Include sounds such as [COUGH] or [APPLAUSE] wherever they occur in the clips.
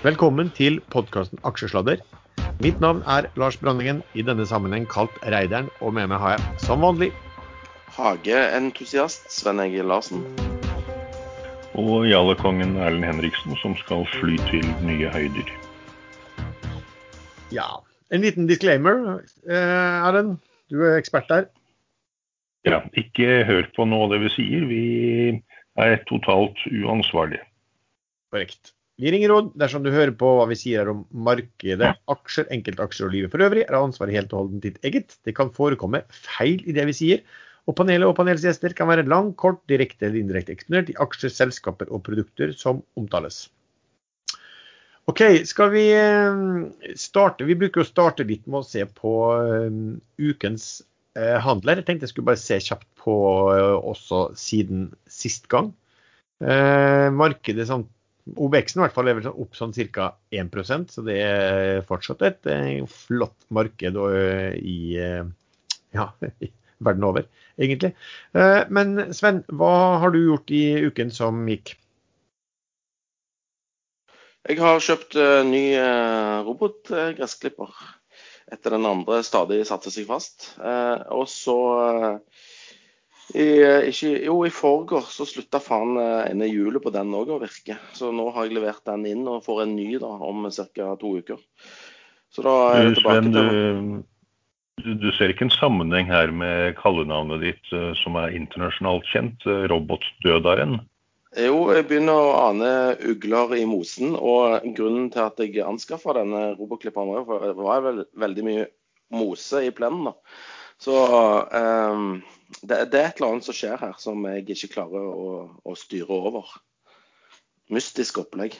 Velkommen til podkasten Aksjesladder. Mitt navn er Lars Brandingen, i denne sammenheng kalt Reideren, og med meg har jeg, som vanlig, Hageentusiast Sven Egil Larsen. Og jalekongen Erlend Henriksen, som skal fly til nye høyder. Ja, en liten disclaimer. Eh, Erlend, du er ekspert der. Ja, ikke hør på noe av det vi sier. Vi er totalt uansvarlige. Korrekt. Vi ringer råd dersom du hører på hva vi sier om markedet, aksjer, enkeltaksjer og livet for øvrig, er ansvaret helt og holdent ditt eget. Det kan forekomme feil i det vi sier, og panelet og panelets gjester kan være lang, kort, direkte eller indirekte eksponert i aksjer, selskaper og produkter som omtales. OK, skal vi eh, starte? Vi bruker å starte litt med å se på eh, ukens eh, handler. Jeg tenkte jeg skulle bare se kjapt på også siden sist gang. Markedet sånn OBX-en i hvert fall er vel opp sånn ca. 1% så det er fortsatt et eh, flott marked eh, i, eh, ja, [LAUGHS] verden over, egentlig. Men Sven, hva har du gjort i uken som gikk? Jeg har kjøpt ny robotgressklipper etter den andre stadig satte seg fast. Og så i, eh, ikke, jo, i forgårs så slutta faen eh, ene hjulet på den òg å virke. Så nå har jeg levert den inn og får en ny da, om ca. to uker. Så da er jeg tilbake Sven, til du, du ser ikke en sammenheng her med kallenavnet ditt eh, som er internasjonalt kjent, robotdødaren? Jo, jeg begynner å ane ugler i mosen. Og grunnen til at jeg anskaffa denne robotklipperen, var vel veldig mye mose i plenen. da. Så um, det, det, er et eller annet som skjer her som jeg ikke klarer å, å styre over. Mystisk opplegg.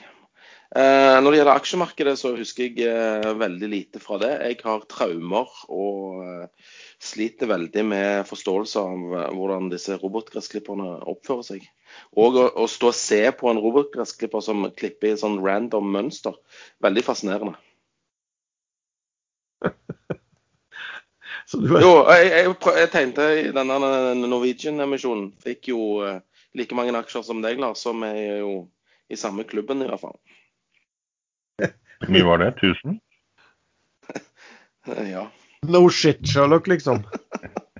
Eh, når det gjelder aksjemarkedet, så husker jeg eh, veldig lite fra det. Jeg har traumer og eh, sliter veldig med forståelse av eh, hvordan disse robotgressklipperne oppfører seg. Og å, å stå og se på en robotgressklipper som klipper i sånn random mønster, veldig fascinerende. Er... Jo, jeg, jeg, jeg, tegnte i denne Norwegian-emisjonen. Fikk jo uh, like mange aksjer som deg, Lars, som er jo i samme klubben i hvert fall. Hvor mye var det? 1000? [LAUGHS] ja. No shit, Sherlock, liksom.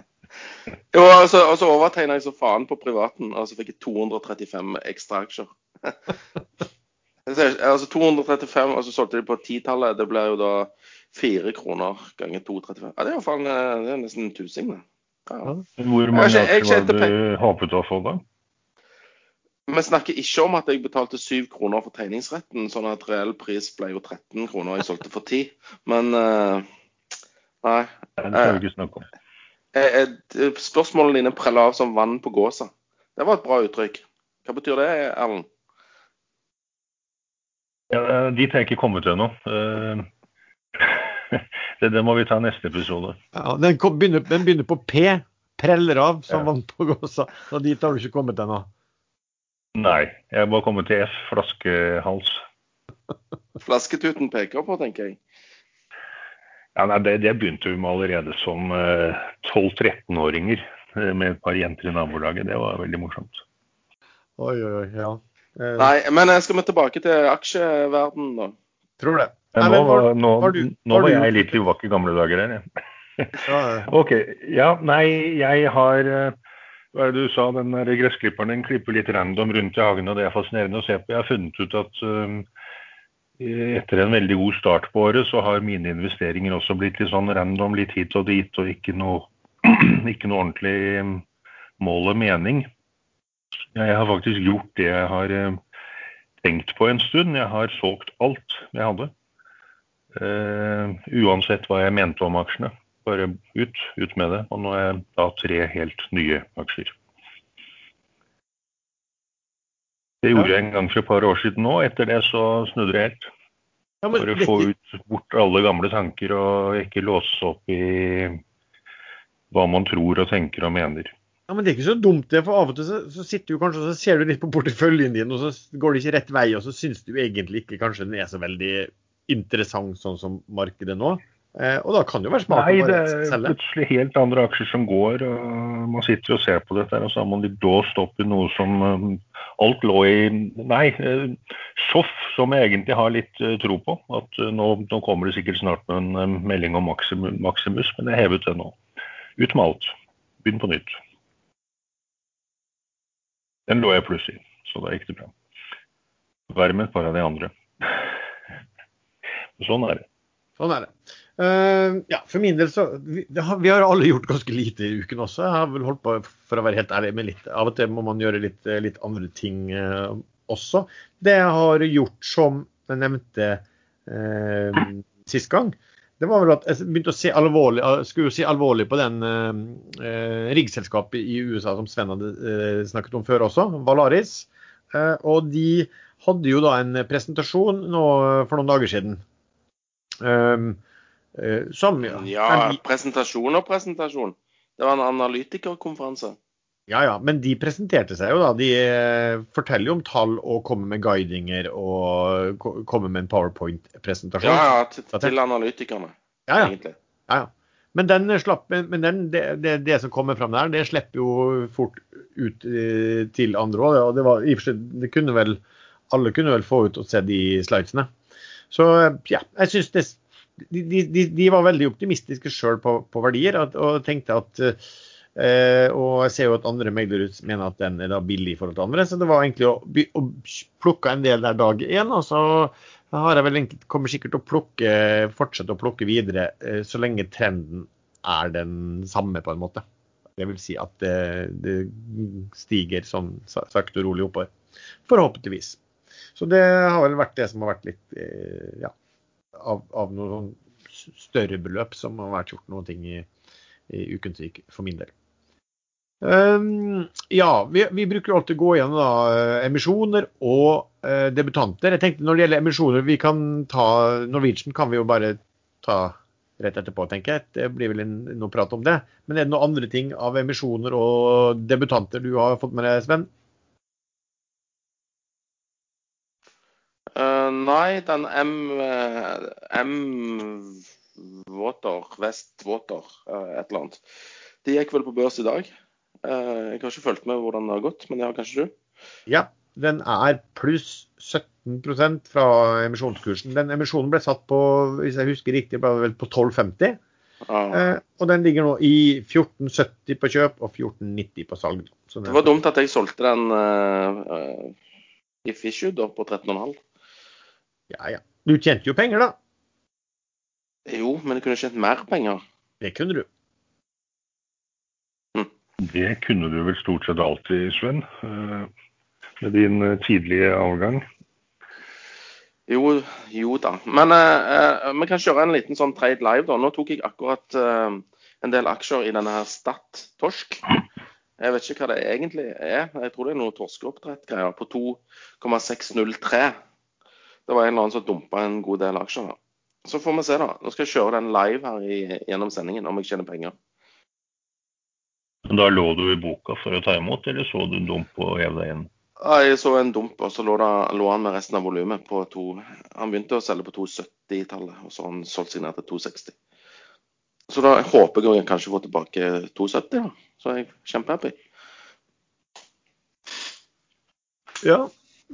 [LAUGHS] jo, altså, altså overtegna jeg så faen på privaten, og så fikk jeg 235 ekstra aksjer. [LAUGHS] altså 235, og så solgte de på titallet. Det ble jo da Fire kroner ganger 2,35. Ja, det er, faen, eh, det er nesten en tusing, det. Ja. Hvor mange aksjer var du håpet å få da? Vi snakker ikke om at jeg betalte 7 kroner for tegningsretten, sånn at reell pris ble jo 13 kroner, jeg solgte for 10. Men uh, nei. Det skal vi ikke snakke om. Spørsmålene dine preller av som vann på gåsa. Det var et bra uttrykk. Hva betyr det, Erlend? Ja, dit har jeg ikke kommet ennå. [LAUGHS] Det, det, må vi ta neste episode. Ja, den, kom, begynner, den, begynner, på P. Preller av, som ja. vant på gåsa. Og dit har du ikke kommet ennå? Nei, jeg må komme til F. Flaskehals. [LAUGHS] Flasketuten peker på, tenker jeg. Ja, nei, det, det begynte vi med allerede som eh, 12-13-åringer uh, med et par jenter i nabolaget. Det var veldig morsomt. Oi, oi, oi, ja. Eh, nei, men skal vi tilbake til aksjeverdenen, da? Tror det. Nei, nå, var, nå, du, nå var jeg litt i gamle dager her, jeg. [LAUGHS] OK. Ja, nei, jeg har eh, Hva er det du sa? Den der gressklipperen den klipper litt random rundt i hagen, og det er fascinerende å se på. Jeg har funnet ut at um, etter en veldig god start på året, så har mine investeringer også blitt litt sånn random, litt hit og dit, og ikke noe, [CLEARS THROAT] ikke noe ordentlig mål og mening. Jeg har faktisk gjort det jeg har tenkt på en stund. Jeg har solgt alt jeg hadde. Uh, uansett hva jeg mente om aksjene. Bare ut, ut med det. Og nå er jeg da tre helt nye aksjer. Det gjorde jeg en gang for et par år siden nå. Etter det så snudde det helt. Ja, For å få ut bort alle gamle tanker og ikke låse opp i hva man tror og tenker og mener. Ja, Men det er ikke så dumt, det. For av og til så, så sitter du kanskje og så ser du litt på porteføljen din, og så går det ikke rett vei, og så syns du egentlig ikke kanskje den er så veldig interessant sånn som markedet nå. Eh, og da kan det jo være smart Nei, det er plutselig helt andre aksjer som går. og Man sitter og ser på dette, og så har man litt dåst opp i noe som um, alt lå i Nei, Soff, som jeg egentlig har litt tro på. at nå, nå, kommer det sikkert snart med en melding om Maximus, men jeg hevet det nå. Ut med alt. Begynn på nytt. Den lå jeg pluss i, så da gikk det bra. Verre med et par av de andre. Sånn er det. Sånn er det. Uh, ja, for min del så vi, har, vi, har, alle gjort ganske lite i uken også. Jeg har vel holdt på, for å være helt ærlig, med litt Av og til må man gjøre litt, litt andre ting uh, også. Det jeg har gjort, som jeg nevnte uh, sist gang, det var vel at jeg begynte å se alvorlig, skulle jo si alvorlig på den uh, riggselskapet i USA som Sven hadde snakket om før også, Valaris. og de hadde jo da en presentasjon nå for noen dager siden. Um, Eh, som, ja. ja presentasjon og presentasjon. Det var en analytikerkonferanse. Ja, ja, men de presenterte seg jo da. De eh, forteller jo om tall og kommer med guidinger og kommer med en powerpoint-presentasjon. Ja, ja, til, til analytikerne, ja, ja. egentlig. Ja, ja. Men, den slapp, men den, det, det, det, som kommer fram der, det slipper jo fort ut eh, til andre òg. Det var Det kunne vel Alle kunne vel få ut og se de slidesene. Så ja, jeg syns det de, de, de, var veldig optimistiske sjøl på, på, verdier og, og tenkte at eh, Og jeg ser jo at andre meglerhus mener at den er da billig i forhold til andre. Så det var egentlig å, å plukke en del der dag én. Og så har jeg vel egentlig, kommer sikkert til å plukke, fortsette å plukke videre eh, så lenge trenden er den samme, på en måte. Det vil si at det, det stiger sånn sakte og rolig oppover. Forhåpentligvis. Så det har vel vært det som har vært litt eh, ja, av, av noen større beløp som har vært gjort noen ting i, i ukens gikk, for min del. Um, ja, vi, vi, bruker alltid gå gjennom da, emisjoner og uh, debutanter. Jeg tenkte Når det gjelder emisjoner, vi kan ta Norwegian kan vi jo bare ta rett etterpå, tenker jeg. Det blir vel en, noe prat om det. Men er det noen andre ting av emisjoner og debutanter du har fått med deg, Sven? Uh, nei, den M, uh, M Water, West Water, uh, et eller annet. De gikk vel på børs i dag. jeg har ikke fulgt med hvordan det har gått, men det har kanskje du? Ja, den er pluss 17% fra emisjonskursen. Den emisjonen ble satt på hvis jeg husker riktig, ble vel på 12,50. Ah. og den ligger nå i 14,70 på kjøp og 14,90 på salg. det var dumt at jeg solgte den i Fishu på 13,5. Ja, ja. Du tjente jo penger, da. Jo, men du kunne tjent mer penger. Det kunne du. Hm. Det kunne du vel stort sett alltid, Sven. Eh, med din eh, tidlige avgang. Jo, jo da. Men uh, vi kan kjøre en liten sånn trade live, da. Nå tok jeg akkurat uh, en del aksjer i denne her Stad Torsk. Jeg vet ikke hva det egentlig er. Jeg tror det er noe torskeoppdrett-greier på 2,603. Det var en eller annen som dumpa en god del aksjer. da. Så får vi se, da. Nå skal jeg kjøre den live her i, gjennom sendingen, om jeg tjener penger. Da lå du i boka for å ta imot, eller så du en dump og hev deg inn? Jeg så en dump, og så lå, da, lå han med resten av volumet på to Han begynte å selge på 270-tallet, og så har han solgt seg ned til 260. Så da håper jeg kanskje å få tilbake 270, da. Så er jeg kjempehappy. Ja,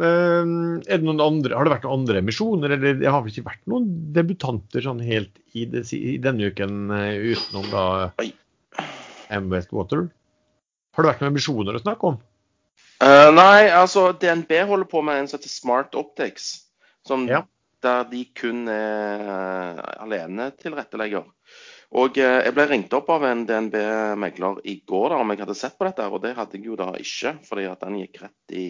er det noen andre, har det vært noen andre emisjoner, eller det har vel ikke vært noen debutanter sånn helt i, det, i denne uken eh, utenom da M. Westwater? Har det vært noen emisjoner å snakke om? Uh, nei, altså DNB holder på med en som heter Smart Optics. Som, ja. Der de kun er uh, alene tilrettelegger. Og uh, Jeg ble ringt opp av en DNB-megler i går da, om jeg hadde sett på dette, og det hadde jeg jo da ikke. fordi at den gikk rett i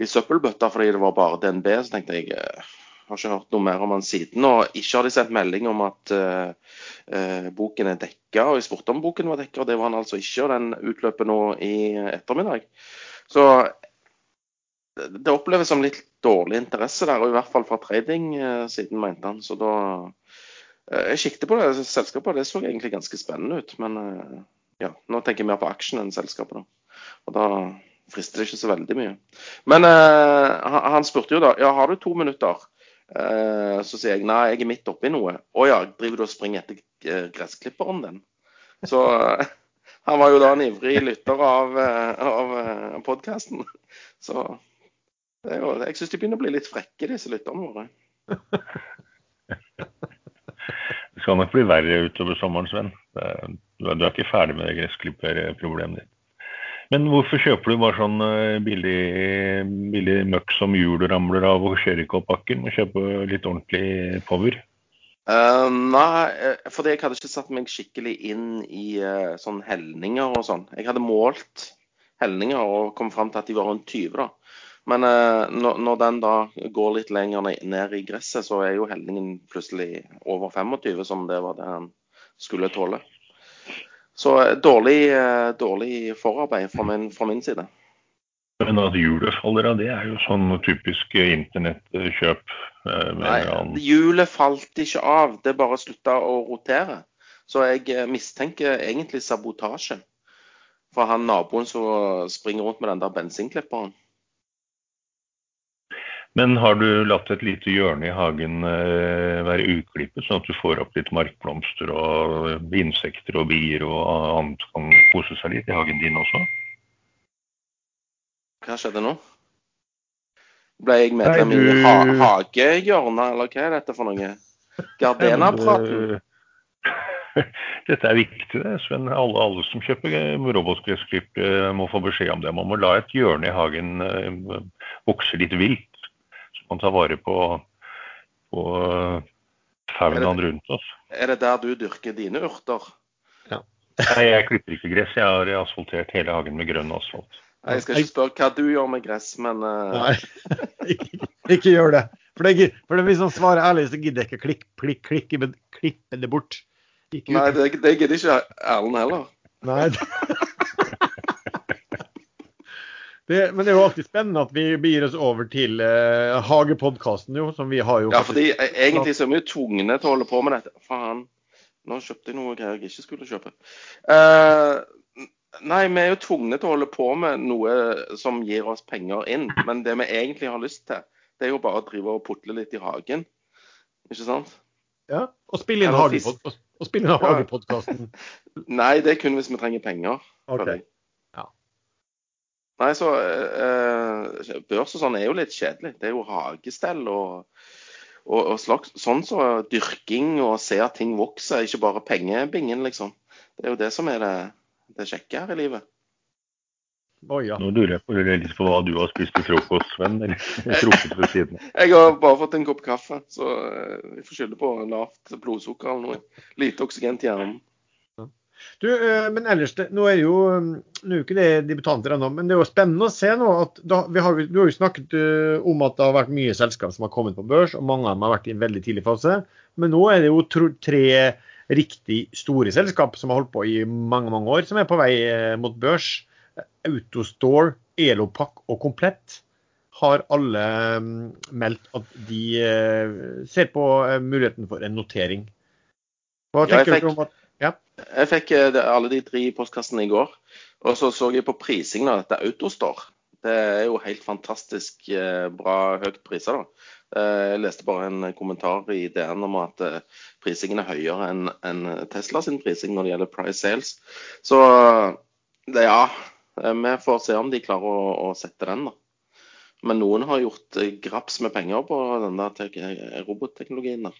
i søppelbøtta fordi det var bare DNB. Så tenkte jeg eh, har ikke hørt noe mer om han siden. Og ikke har de sendt melding om at uh, uh, boken er dekka. Og jeg spurte om boken var dekka, og det var han altså ikke. Og den utløper nå i ettermiddag. Så det oppleves som litt dårlig interesse der, og i hvert fall fra trading-siden, mente han. Så da Jeg kikket på det selskapet, og det så egentlig ganske spennende ut. Men ja, nå tenker jeg mer på aksjen enn selskapet, da. Og da frister det ikke så veldig mye. Men uh, han spurte jo da ja, har du to minutter. Uh, så sier jeg nei, jeg er midt oppi noe. Å ja, driver du og springer etter uh, gressklipperen din? Så [LAUGHS] han var jo da en ivrig lytter av, av podkasten. Så jo, jeg syns de begynner å bli litt frekke, disse lytterne våre. Det skal nok bli verre utover sommeren, Sven. Du er ikke ferdig med det gressklipperproblemet ditt. Men hvorfor kjøper du bare sånn eh, billig, billig møkk som hjul ramler av og kjører ikke opp bakken? Må kjøpe litt ordentlig power? Uh, nei, eh, fordi jeg hadde ikke satt meg skikkelig inn i uh, sånn helninger og sånn. Jeg hadde målt helninger og kom fram til at de var rundt 20, da. Men uh, når, når, den da går litt lenger ned i gresset, så er jo helningen plutselig over 25, som det var det han skulle tåle. Så eh, dårlig, eh, dårlig forarbeid fra min, fra min side. Men at hjulet faller av, det er jo sånn typisk internettkjøp? Eh, Nei, hjulet falt ikke av, det bare slutta å rotere. Så jeg mistenker egentlig sabotasje fra han naboen som springer rundt med den der bensinklipperen. Men har du latt et lite hjørne i hagen eh, være uklippet, sånn at du får opp litt markblomster og insekter og bier og annet kan kose seg litt i hagen din også? Hva skjedde nå? Ble jeg medlem i ha hagehjørnet, eller hva er dette for noe? Gardena-praten? [LAUGHS] Dette er viktig, det, Sven. Alle, alle som kjøper robotgressklipp må få beskjed om det. Man må la et hjørne i hagen eh, vokse litt vilt man tar vare på, på faunaen rundt oss. Er det der du dyrker dine urter? Ja. Nei, jeg klipper ikke gress. Jeg har asfaltert hele hagen med grønn asfalt. Nei, jeg skal ikke spørre hva du gjør med gress, men uh... Nei, [LAUGHS] ikke, ikke, gjør det. For, det, for hvis han svarer ærlig, så gidder jeg ikke klikk, klikk, klikke, klippe det bort. Ikke Nei, det, det gidder ikke Erlend heller. Nei. [LAUGHS] Det, men det er jo alltid spennende at vi begir oss over til uh, Hagepodkasten, jo. Som vi har jo Ja, fordi e- egentlig så er vi jo tvungne til å holde på med dette. Faen. Nå kjøpte jeg noe greier jeg ikke skulle kjøpe. Uh, nei, vi er jo tvungne til å holde på med noe som gir oss penger inn. Men det vi egentlig har lyst til, det er jo bare å drive og putle litt i hagen. Ikke sant? Ja, og spille inn Hagepodkasten. [LAUGHS] nei, det er kun hvis vi trenger penger. Okay. Nei, så eh, Børs og sånn er jo litt kjedelig. Det er jo hagestell og, og, og slags, sånn så dyrking og se at ting vokser, ikke bare pengebingen, liksom. Det er jo det som er det, det kjekke her i livet. Oh, ja. Nå lurer jeg på, litt på hva du har spist til frokost, Sven. Eller [LAUGHS] ved siden Jeg har bare fått en kopp kaffe, så vi jeg får skylde på lavt blodsukker eller noe. Lite oksygen til hjernen. Du, eh, men ellers, nå er jo mm, nå er ikke det debutanter ennå, men det er jo spennende å se nå at da, har, Du har jo snakket uh, om at det har vært mye selskap som har kommet på børs, og mange av dem har vært i en veldig tidlig fase. Men nå er det jo tre riktig store selskap som har holdt på i mange mange år, som er på vei uh, mot børs. Autostore, Elopak og Komplett har alle um, meldt at de ser på muligheten for en notering. Hva tenker ja, du om at ja. Jeg fikk eh, alle de tre postkassene i går. Og så så jeg på prisingen av dette Autostore. Det er jo helt fantastisk eh, bra høyt priser. da. Eh, jeg leste bare en kommentar i DN om at prisingen er høyere enn Tesla sin prising når det gjelder price sales. Så ja, vi får se om de klarer å, sette den, da. Men noen har gjort graps med penger på den der robotteknologien der.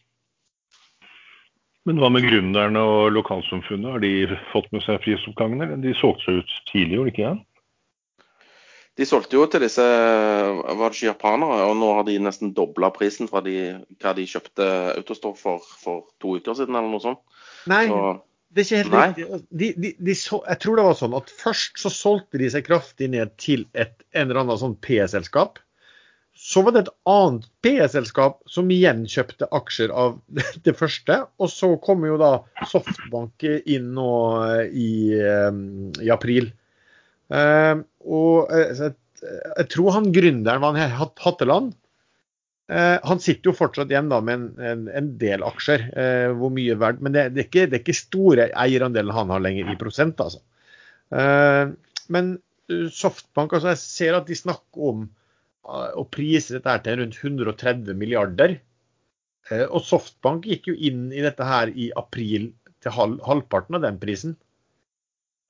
Men hva med gründerne og lokalsamfunnet? Har de fått med seg prisoppgangene? De solgte seg ut tidlig, gjorde de ikke det? De solgte jo til disse var det ikke japanere, og nå har de nesten dobla prisen fra de, hva de kjøpte Autostore for for to uker siden, eller noe sånt. Nei, så, det er ikke helt riktig. De, de, de så, jeg tror det var sånn at først så solgte de seg kraftig ned til et en eller annen sånn P-selskap. Så var det et annet PE-selskap som igjen kjøpte aksjer av [LAUGHS] det første. Og så kommer jo da Softbank inn nå eh, i, eh, i april. Uh, og jeg, tror han gründeren var han Hatteland. Uh, han sitter jo fortsatt igjen da med en, en, en del aksjer. Hvor mye verdt, Men det, det, er ikke, det, er ikke, store eierandelen han har lenger i prosent, altså. men Softbank, altså jeg ser at de snakker om og priser dette til rundt 130 milliarder Eh, og Softbank gikk jo inn i dette her i april til halv, halvparten av den prisen.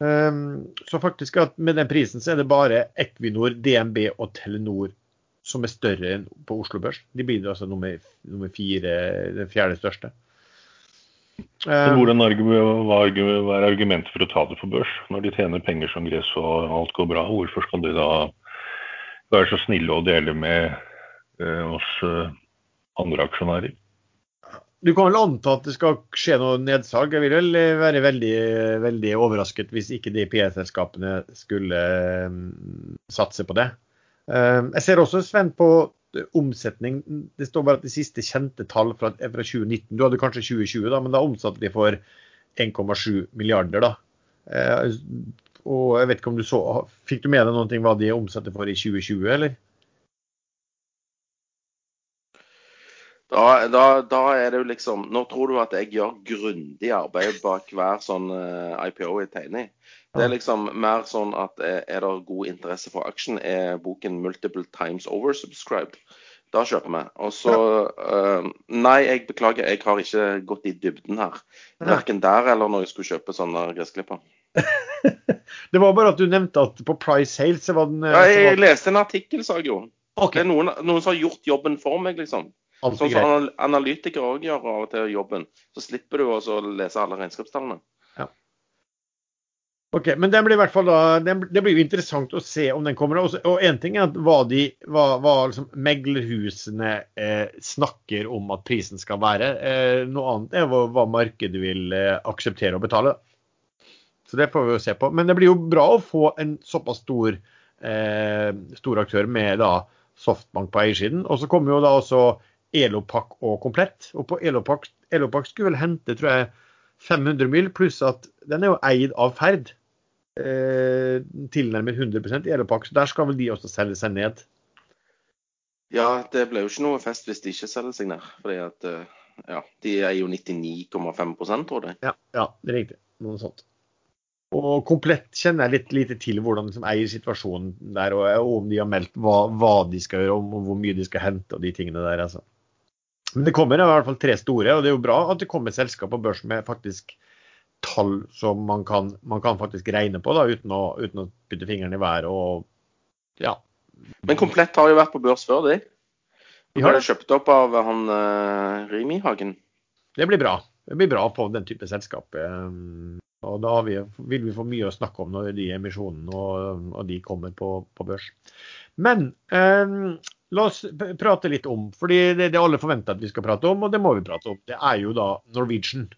Um, så faktisk at med den prisen så er det bare Equinor, DNB og Telenor som er større enn på Oslo Børs. De blir altså nummer, nummer fire, den fjerde største. Så hvordan er argumentet for å ta det på børs? Når de tjener penger som gress og alt går bra, hvorfor skal de da være så snille å dele med uh, oss uh, andre aksjonærer? Du kan vel anta at det skal skje noe nedsalg. Jeg vil vel være veldig, veldig overrasket hvis ikke de PR-selskapene skulle satse på det. Jeg ser også, Sven, på omsetning. Det står bare at de siste kjente tall fra 2019. Du hadde kanskje 2020, da, men da omsatte de for 1,7 milliarder. da. Og jeg vet ikke om du så, Fikk du med deg noen ting hva de omsetter for i 2020, eller? Da, da, da, er det jo liksom Nå tror du at jeg gjør grundig arbeid bak hver sånn eh, IPO jeg tegner i. Det er liksom mer sånn at er, er det god interesse for aksjen, er boken 'Multiple Times Oversubscribed'. Da kjøper vi. Og så uh, Nei, jeg beklager, jeg har ikke gått i dybden her. Verken der eller når jeg skulle kjøpe sånne gressklipper. Det var bare at du nevnte at på Price Sales så var den uh, ja, Jeg leste en artikkel, sa jeg jo. Okay. Det er noen, noen som har gjort jobben for meg, liksom. Sånn som analytikere òg gjør av og til jobben. Så slipper du å lese alle regnskapstallene. Ja. Ok, Men den blir i hvert fall da, den, det blir jo interessant å se om den kommer. Og én ting er hva, de, hva, hva liksom meglerhusene eh, snakker om at prisen skal være. Eh, noe annet er hva, hva markedet vil eh, akseptere å betale. Så det får vi jo se på. Men det blir jo bra å få en såpass stor, eh, stor aktør med da Softbank på eiersiden. Og så kommer jo da også Elopak og komplett. Og på Elopak, Elopak skulle vel hente tror jeg, 500 mil, pluss at den er jo eid av Ferd. Eh, tilnærmet 100 i Elopak, så der skal vel de også selge seg ned. Ja, det ble jo ikke noe fest hvis de ikke selger seg ned. fordi at eh, ja, de er jo 99,5 tror jeg. Ja, ja, det er riktig. Noe sånt. Og komplett kjenner jeg litt lite til hvordan de som eier situasjonen der, og, og om de har meldt hva, hva, de skal gjøre, og hvor mye de skal hente og de tingene der. altså. Men det kommer i hvert fall tre store, og det er jo bra at det kommer selskap på børs med faktisk tall som man kan, man kan faktisk regne på, da, uten å, uten å putte fingeren i været og ja. Men Komplett har jo vært på børs før, de. De har det kjøpt opp av han uh, Rimi Hagen. Det blir bra. Det blir bra på den type selskap. Um, og da vi, vil vi få mye å snakke om når de emisjonene og, og de kommer på, på børs. Men eh, La oss prate litt om, fordi det, det alle forventer at vi skal prate om, og det må vi prate om. Det er jo da Norwegian.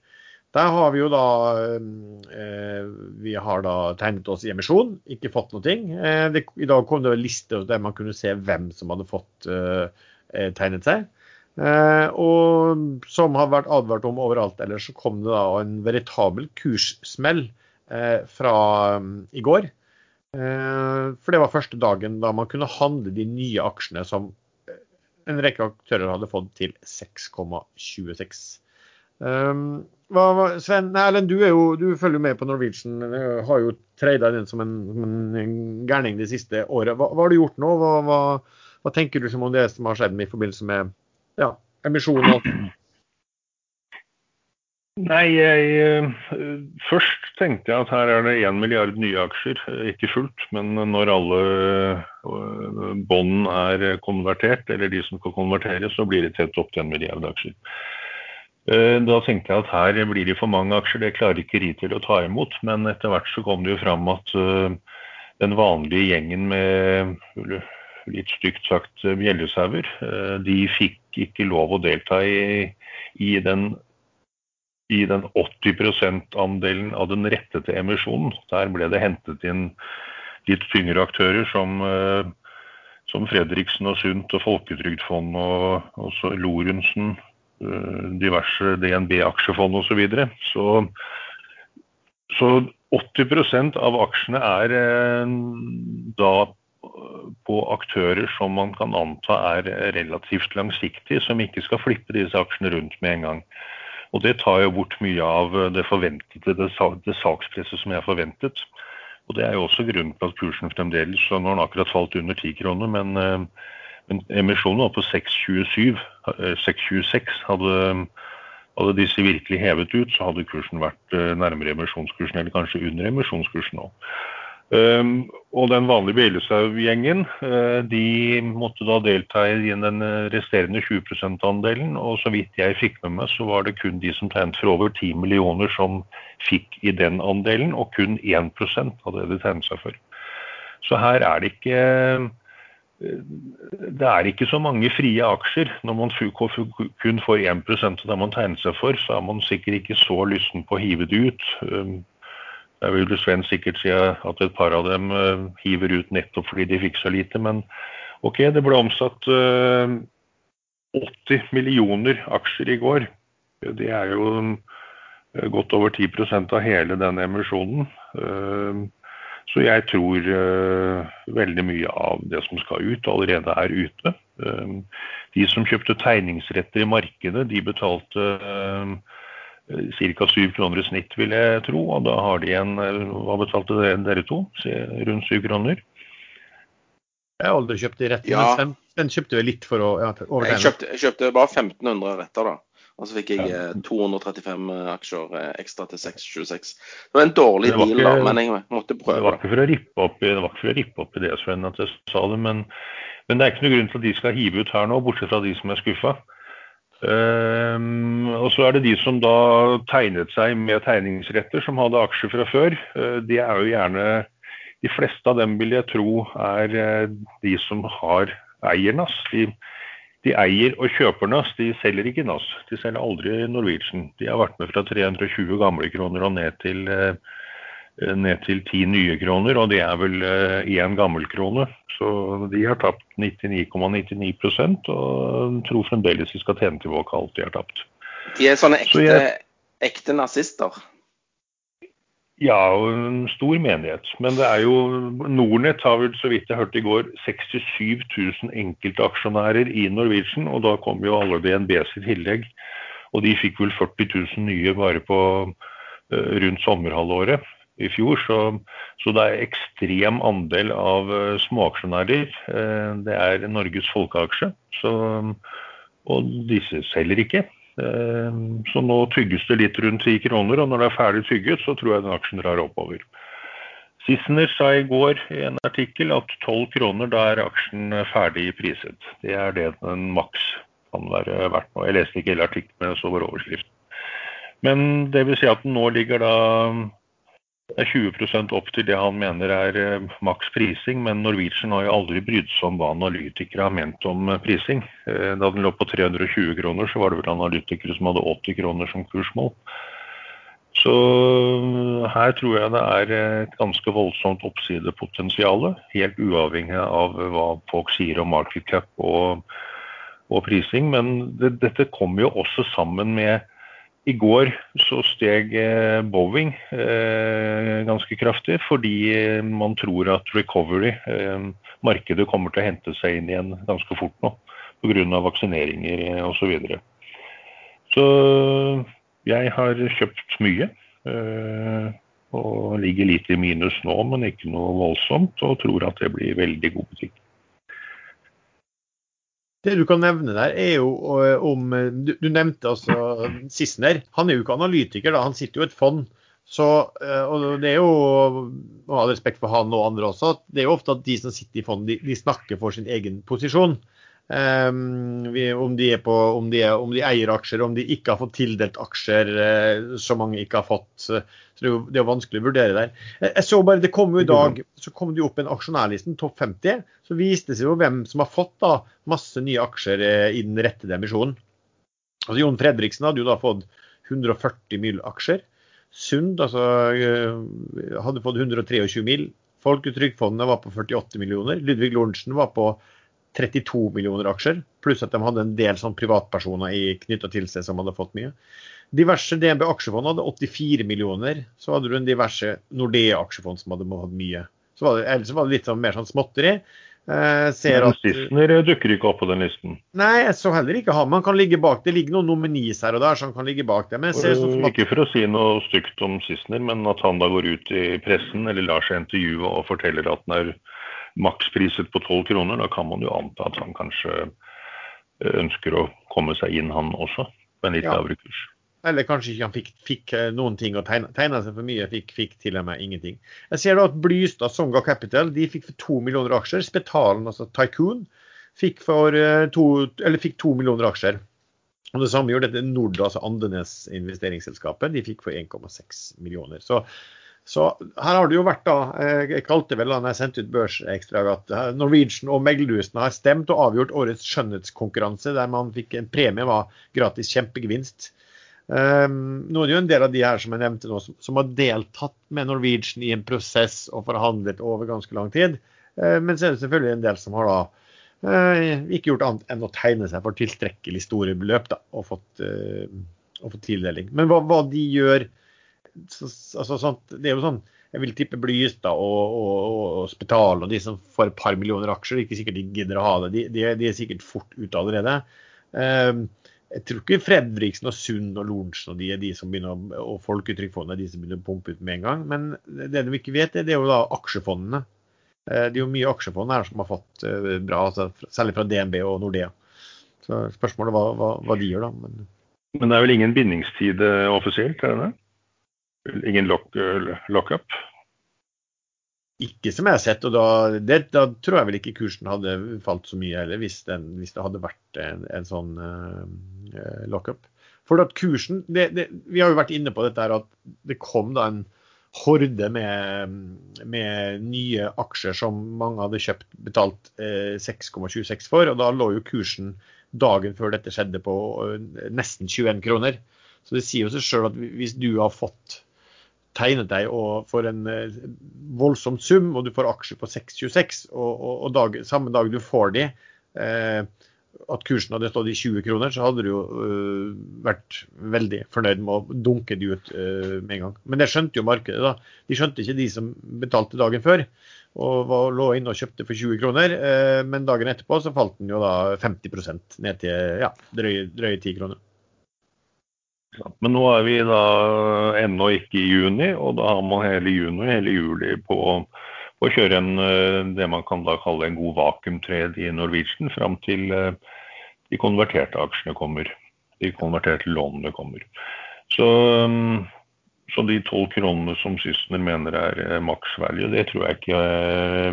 Der har vi jo da eh, Vi har da tegnet oss i emisjon, ikke fått noe. Eh, I dag kom det en liste der man kunne se hvem som hadde fått eh, eh tegnet seg. Eh, og som har vært advart om overalt ellers, så kom det da en veritabel kurssmell eh, fra um, i går. Eh, for det var første dagen da man kunne handle de nye aksjene som en rekke aktører hadde fått til 6,26. Um, Sven Erlend, du, jo, du, følger jo med på Norwegian. Har jo trada den som en, en gærning de siste året. Hva, hva, har du gjort nå? Hva, hva, hva tenker du om det som har skjedd med i forbindelse med ja, emisjoner? Nei, jeg, eh, først tenkte jeg at her er det 1 milliard nye aksjer. Ikke fullt, men når alle eh, bånd er konvertert, eller de som skal konverteres, så blir det tett opp til 1 milliard aksjer. Eh, da tenkte jeg at her blir det for mange aksjer, det klarer ikke Retail å ta imot. Men etter hvert så kom det jo fram at den vanlige gjengen med litt stygt sagt bjellesauer, de fikk ikke lov å delta i, i den i den 80 %-andelen av den rettede emisjonen. Der ble det hentet inn litt tyngre aktører som, eh, som Fredriksen og Sundt og Folketrygdfondet og også Lorentzen, eh, diverse DNB-aksjefond osv. Så, videre. så Så 80% av aksjene er eh, da på aktører som man kan anta er relativt langsiktige, som ikke skal flippe disse aksjene rundt med en gang. Og det tar jo bort mye av det forventede, det, det sakspresset som er forventet. Og det er jo også grunnen til at kursen fremdeles Nå har den akkurat falt under 10 kroner, men, eh, Men emisjonen var på 6,27. 6,26 hadde, hadde disse virkelig hevet ut, så hadde kursen vært nærmere emisjonskursen, eller kanskje under emisjonskursen nå. Um, og den vanlige Bjellestad-gjengen uh, de måtte da delta i den resterende 20 %-andelen. Og så vidt jeg fikk med meg, så var det kun de som tegnet for over 10 millioner som fikk i den andelen, og kun 1% av det de tegnet seg for. Så her er det ikke det er ikke så mange frie aksjer. Når man kun får 1 av det man tegner seg for, så er man sikkert ikke så lysten på å hive det ut. Um, jeg vil Sven sikkert si at et par av dem uh, hiver ut nettopp fordi de fikk så lite, men ok, det ble omsatt uh, eh, 80 millioner aksjer i går. Det er jo uh, godt over 10% av hele denne emisjonen. Så jeg tror veldig mye av det som skal ut, allerede er ute. De som kjøpte tegningsretter i markedet, de betalte ca. 7 kroner i snitt, vil jeg tro. Og da har de en Hva betalte dere to? Rundt 7 kroner? Jeg har aldri kjøpt de rettene. Ja. Den, kjøpte vi litt for å ja, jeg, kjøpte, jeg kjøpte bare 1500 retter, da. Og så fikk jeg ja. 235 eh, aksjer eh, ekstra til 626. Det var en dårlig var deal, da, men jeg måtte prøve. Det var ikke for å rippe opp, det var ikke for å rippe opp i det, Sven, at jeg sa det. Men, men, det er ikke noe grunn til at de skal hive ut her nå, bortsett fra de som er skuffa. Um, og så er det de som da tegnet seg med tegningsretter, som hadde aksjer fra før. Uh, de er jo gjerne De fleste av dem vil jeg tro er uh, de som har eier NAS. De, de, eier og kjøper NAS, de selger ikke NAS. De selger aldri Norwegian. De har vært med fra 320 gamle kroner og ned til uh, Eh, ned til ti nye kroner, og det er vel én eh, gammel krone. Så de har tapt 99,99 ,99 og tror fremdeles de skal tjene tilbake alt de har tapt. De er sånne ekte, Så jeg, ekte nazister? Ja, en stor menighet. Men det er jo Nornett har vel, så vidt jeg hørte i går, 67 000 enkeltaksjonærer i Norwegian, og da kom jo alle DNBs i tillegg. Og de fikk vel 40 000 nye bare på eh, rundt sommerhalvåret i fjor. Så, så, det er ekstrem andel av uh, småaksjonærer. Uh, det er Norges folkeaksje. Så, og disse selger ikke. Uh, så nå tygges det litt rundt ti kroner, og når det er ferdig tygget, så tror jeg den aksjen drar oppover. Sissener sa i går i en artikkel at 12 kroner, da er aksjen ferdig priset. Det er det den maks kan være verdt nå. Jeg leste ikke hele artikkelen, men jeg så bare overskriften. Men det vil si at den nå ligger da det er 20% opp til det han mener er eh, maks prising, men Norwegian har jo aldri brydd seg om hva analytikere har ment om eh, prising. Eh, da den lå på 320 kroner, så var det vel analytikere som hadde 80 kroner som kursmål. Så her tror jeg det er et ganske voldsomt oppsidepotensial, helt uavhengig av hva folk sier om market cap og, og prising. Men det, dette kommer jo også sammen med i går så steg eh, Boeing eh, ganske kraftig, fordi eh, man tror at recovery, markedet kommer til å hente seg inn igjen ganske fort nå pga. vaksineringer osv. Så, videre. så jeg har kjøpt mye. Og ligger litt i minus nå, men ikke noe voldsomt. Og tror at det blir veldig god butikk. Det du kan nevne der, er jo eh, om Du, du nevnte altså Sissener. Han er jo ikke analytiker, da. Han sitter jo i et fond. Så, eh, og det er jo, med respekt for han og andre også, det er jo ofte at de som sitter i fond, de, de snakker for sin egen posisjon. Um, om, de på, om, de er, om, de eier aksjer, om de ikke har fått tildelt aksjer uh, så mange ikke har fått. Så det det er vanskelig å vurdere der. Jeg så bare, Det kom jo i dag så kom det jo opp en aksjonærlisten, topp 50. Så viste det seg jo hvem som har fått da masse nye aksjer uh, i den rettede emisjonen. Altså Jon Fredriksen hadde jo da fått 140 mill. aksjer. Sund altså, uh, hadde fått 123 mill. Folketrygdfondet var på 48 millioner. Ludvig Lorentzen var på 32 millioner aksjer, pluss at de hadde en del sånn privatpersoner knytta til seg som hadde fått mye. Diverse DNB aksjefond hadde 84 millioner. Så hadde du en diverse Nordea aksjefond som hadde hatt mye. Så var det, ellers var det litt sånn, mer sånn småtteri. Eh, ser at, Sissener dukker ikke opp på den listen. Nei, så heller ikke han. Man kan ligge bak. Det ligger noen nominis her og der som kan ligge bak ser sånn Ikke for å si noe stygt om Sissener, men at han da går ut i pressen eller lar seg intervjue og forteller at han er makspriset på 12 kroner. Da kan man jo anta at han kanskje eh, ønsker å komme seg inn, han også, på en litt ja. lavere kurs. Eller kanskje ikke han fikk, fikk eh, noen ting å tegne, seg for mye, fikk, fikk, til og med ingenting. Jeg ser da at Blystad Songa Capital de fikk for to millioner aksjer. Spetalen, altså Tycoon, fikk, for, to, eller fikk to millioner aksjer. Og Det samme gjorde dette Nord, altså Andenes investeringsselskapet. De fikk for 1,6 millioner. Så så her har det jo vært, da, jeg kalte vel da jeg sendte ut børsekstrag, at Norwegian og meglerhusene har stemt og avgjort årets skjønnhetskonkurranse, der man fikk en premie var gratis kjempegevinst. Um, nå er det jo en del av de her som jeg nevnte nå, som, som har deltatt med Norwegian i en prosess og forhandlet over ganske lang tid. Uh, men så er det selvfølgelig en del som har da uh, ikke gjort annet enn å tegne seg for tilstrekkelig store beløp da, og fått, uh, og fått tildeling. Men hva, hva de gjør altså, sånt, Det er jo sånn jeg vil tippe Blystad og, og, og Spital og de som får et par millioner aksjer, ikke sikkert de gidder å ha det. De, de, de er sikkert fort ute allerede. Um, jeg tror ikke Fredriksen og Sund og Lorentzen og de er de som begynner og Folketrygdfondet er de som begynner å pumpe ut med en gang. Men det de ikke vet, det er jo da aksjefondene. Uh, det er jo mye aksjefond her som har fått uh, bra, altså, særlig fra DNB og Nordea. Så spørsmålet er hva, hva, de gjør, da. Men... Men det er vel ingen bindingstid uh, offisielt? er det det? Ingen lockup? Lock ikke som jeg har sett, og da, det, da, tror jeg vel ikke kursen hadde falt så mye heller, hvis, den, hvis det hadde vært en, en sånn uh, lockup. For at kursen det, det, Vi har jo vært inne på dette her at det kom da en horde med, med nye aksjer som mange hadde kjøpt betalt uh, 6,26 for, og da lå jo kursen dagen før dette skjedde på uh, nesten 21 kroner. Så det sier jo seg sjøl at hvis du har fått tegnet deg for en eh, voldsom sum, og du får aksjer på 6,26, og, og, og dag, samme dag du får de, eh, at kursen hadde stått i 20 kroner, så hadde du jo uh, vært veldig fornøyd med å dunke de ut uh, med en gang. Men det skjønte jo markedet. da. De skjønte ikke de som betalte dagen før og var, lå inne og kjøpte for 20 kroner. Uh, men dagen etterpå så falt den jo da 50% ned til ja, drøye, drøye 10 kroner. Men nå er vi da ennå ikke i juni, og da har man hele juni og hele juli på, å kjøre en, eh, det man kan da kalle en god vakuumtred i Norwegian fram til eh, de konverterte aksjene kommer. De konverterte lånene kommer. Så, så de tolv kronene som Sysner mener er eh, det tror jeg ikke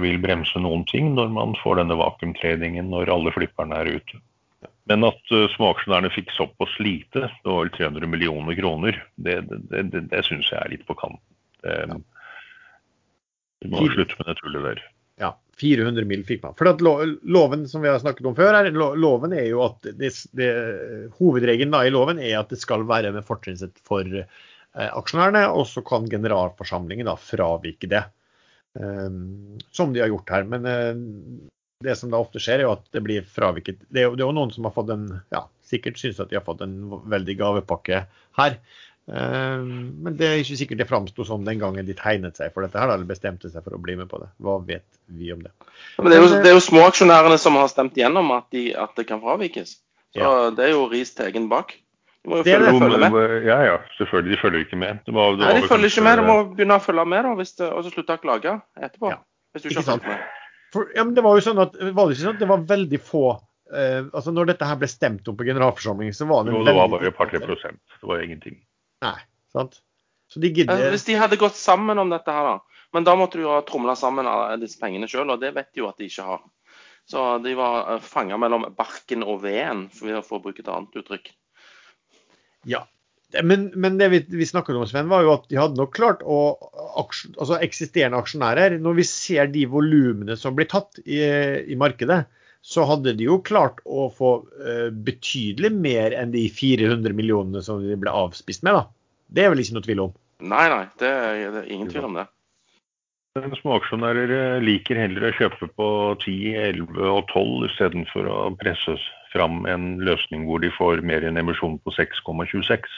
vil bremse noen ting når man får denne vakuumtredingen når alle flipperne er ute. Men at uh, småaksjonærene fikk såpass lite, det var vel 300 millioner kroner, det, det, det, det syns jeg er litt på kanten. Det, ja. Vi må slutte med det tullet der. Ja, 400 mill. fikk man. For at loven som vi har snakket om før, er, loven er jo at hovedregelen da i loven er at det skal være med fortrinnsrett for eh, aksjonærene, og så kan generalforsamlingen da fravike det. Um, som de har gjort her. Men uh, det som da ofte skjer, er jo at det blir fraviket. Det er jo, det er jo noen som har fått en ja, sikkert syns at de har fått en veldig gavepakke her. Eh, men det er ikke sikkert det framsto som den gangen de tegnet seg for dette her, eller bestemte seg for å bli med på det. Hva vet vi om det? Ja, det, er jo, det er jo småaksjonærene som har stemt gjennom at, de, at det kan fravikes. Så ja. det er jo ris til egen bak. De må jo følge, følge, med. Ja, ja, selvfølgelig. De følger ikke med. De, må, de Nei, de følger ikke med. De må begynne å følge med, da, det, og så slutte å klage etterpå. Ja. Hvis du ikke har fulgt med. For, ja, men det var jo sånn at, var det ikke sånn at det var veldig få eh, altså Når dette her ble stemt opp på generalforsamlingen, så var det Jo, det var bare et par-tre prosent. Det var ingenting. Nei, sant? Så de gidder Hvis de hadde gått sammen om dette her, da. Men da måtte du ha tromla sammen disse pengene sjøl, og det vet de jo at de ikke har. Så de var eh, fanga mellom barken og veden, for å bruke et annet uttrykk. Ja, men, men, det vi, vi, snakket om, Sven, var jo at de hadde nok klart å altså Eksisterende aksjonærer, når vi ser de volumene som blir tatt i, i, markedet, så hadde de jo klart å få uh, betydelig mer enn de 400 millionene som de ble avspist med. da. Det er vel ikke noe tvil om? Nei, nei. Det er, det er ingen tvil om det. Småaksjonærer eh, liker heller å kjøpe på 10, 11 og 12 istedenfor å presse fram en løsning hvor de får mer enn en emisjon på 6,26.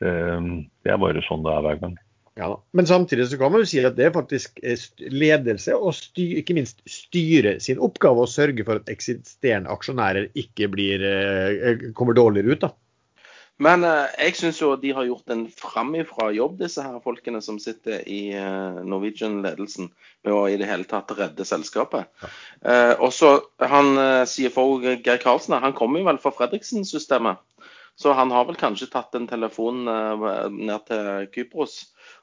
Det er bare sånn det er hver gang. Ja, Men samtidig så kan man jo si at det er faktisk ledelse og styr, ikke minst styre sin oppgave å sørge for at eksisterende aksjonærer ikke blir, eh, kommer dårligere ut. da. Men eh, jeg syns jo de har gjort en framifrå jobb, disse her folkene som sitter i eh, Norwegian-ledelsen, med å i det hele tatt redde selskapet. Ja. Eh, og så han sier CFO Geir Karlsen han kommer jo vel fra Fredriksen-systemet. Så han har vel kanskje tatt en telefon eh, ned til Kypros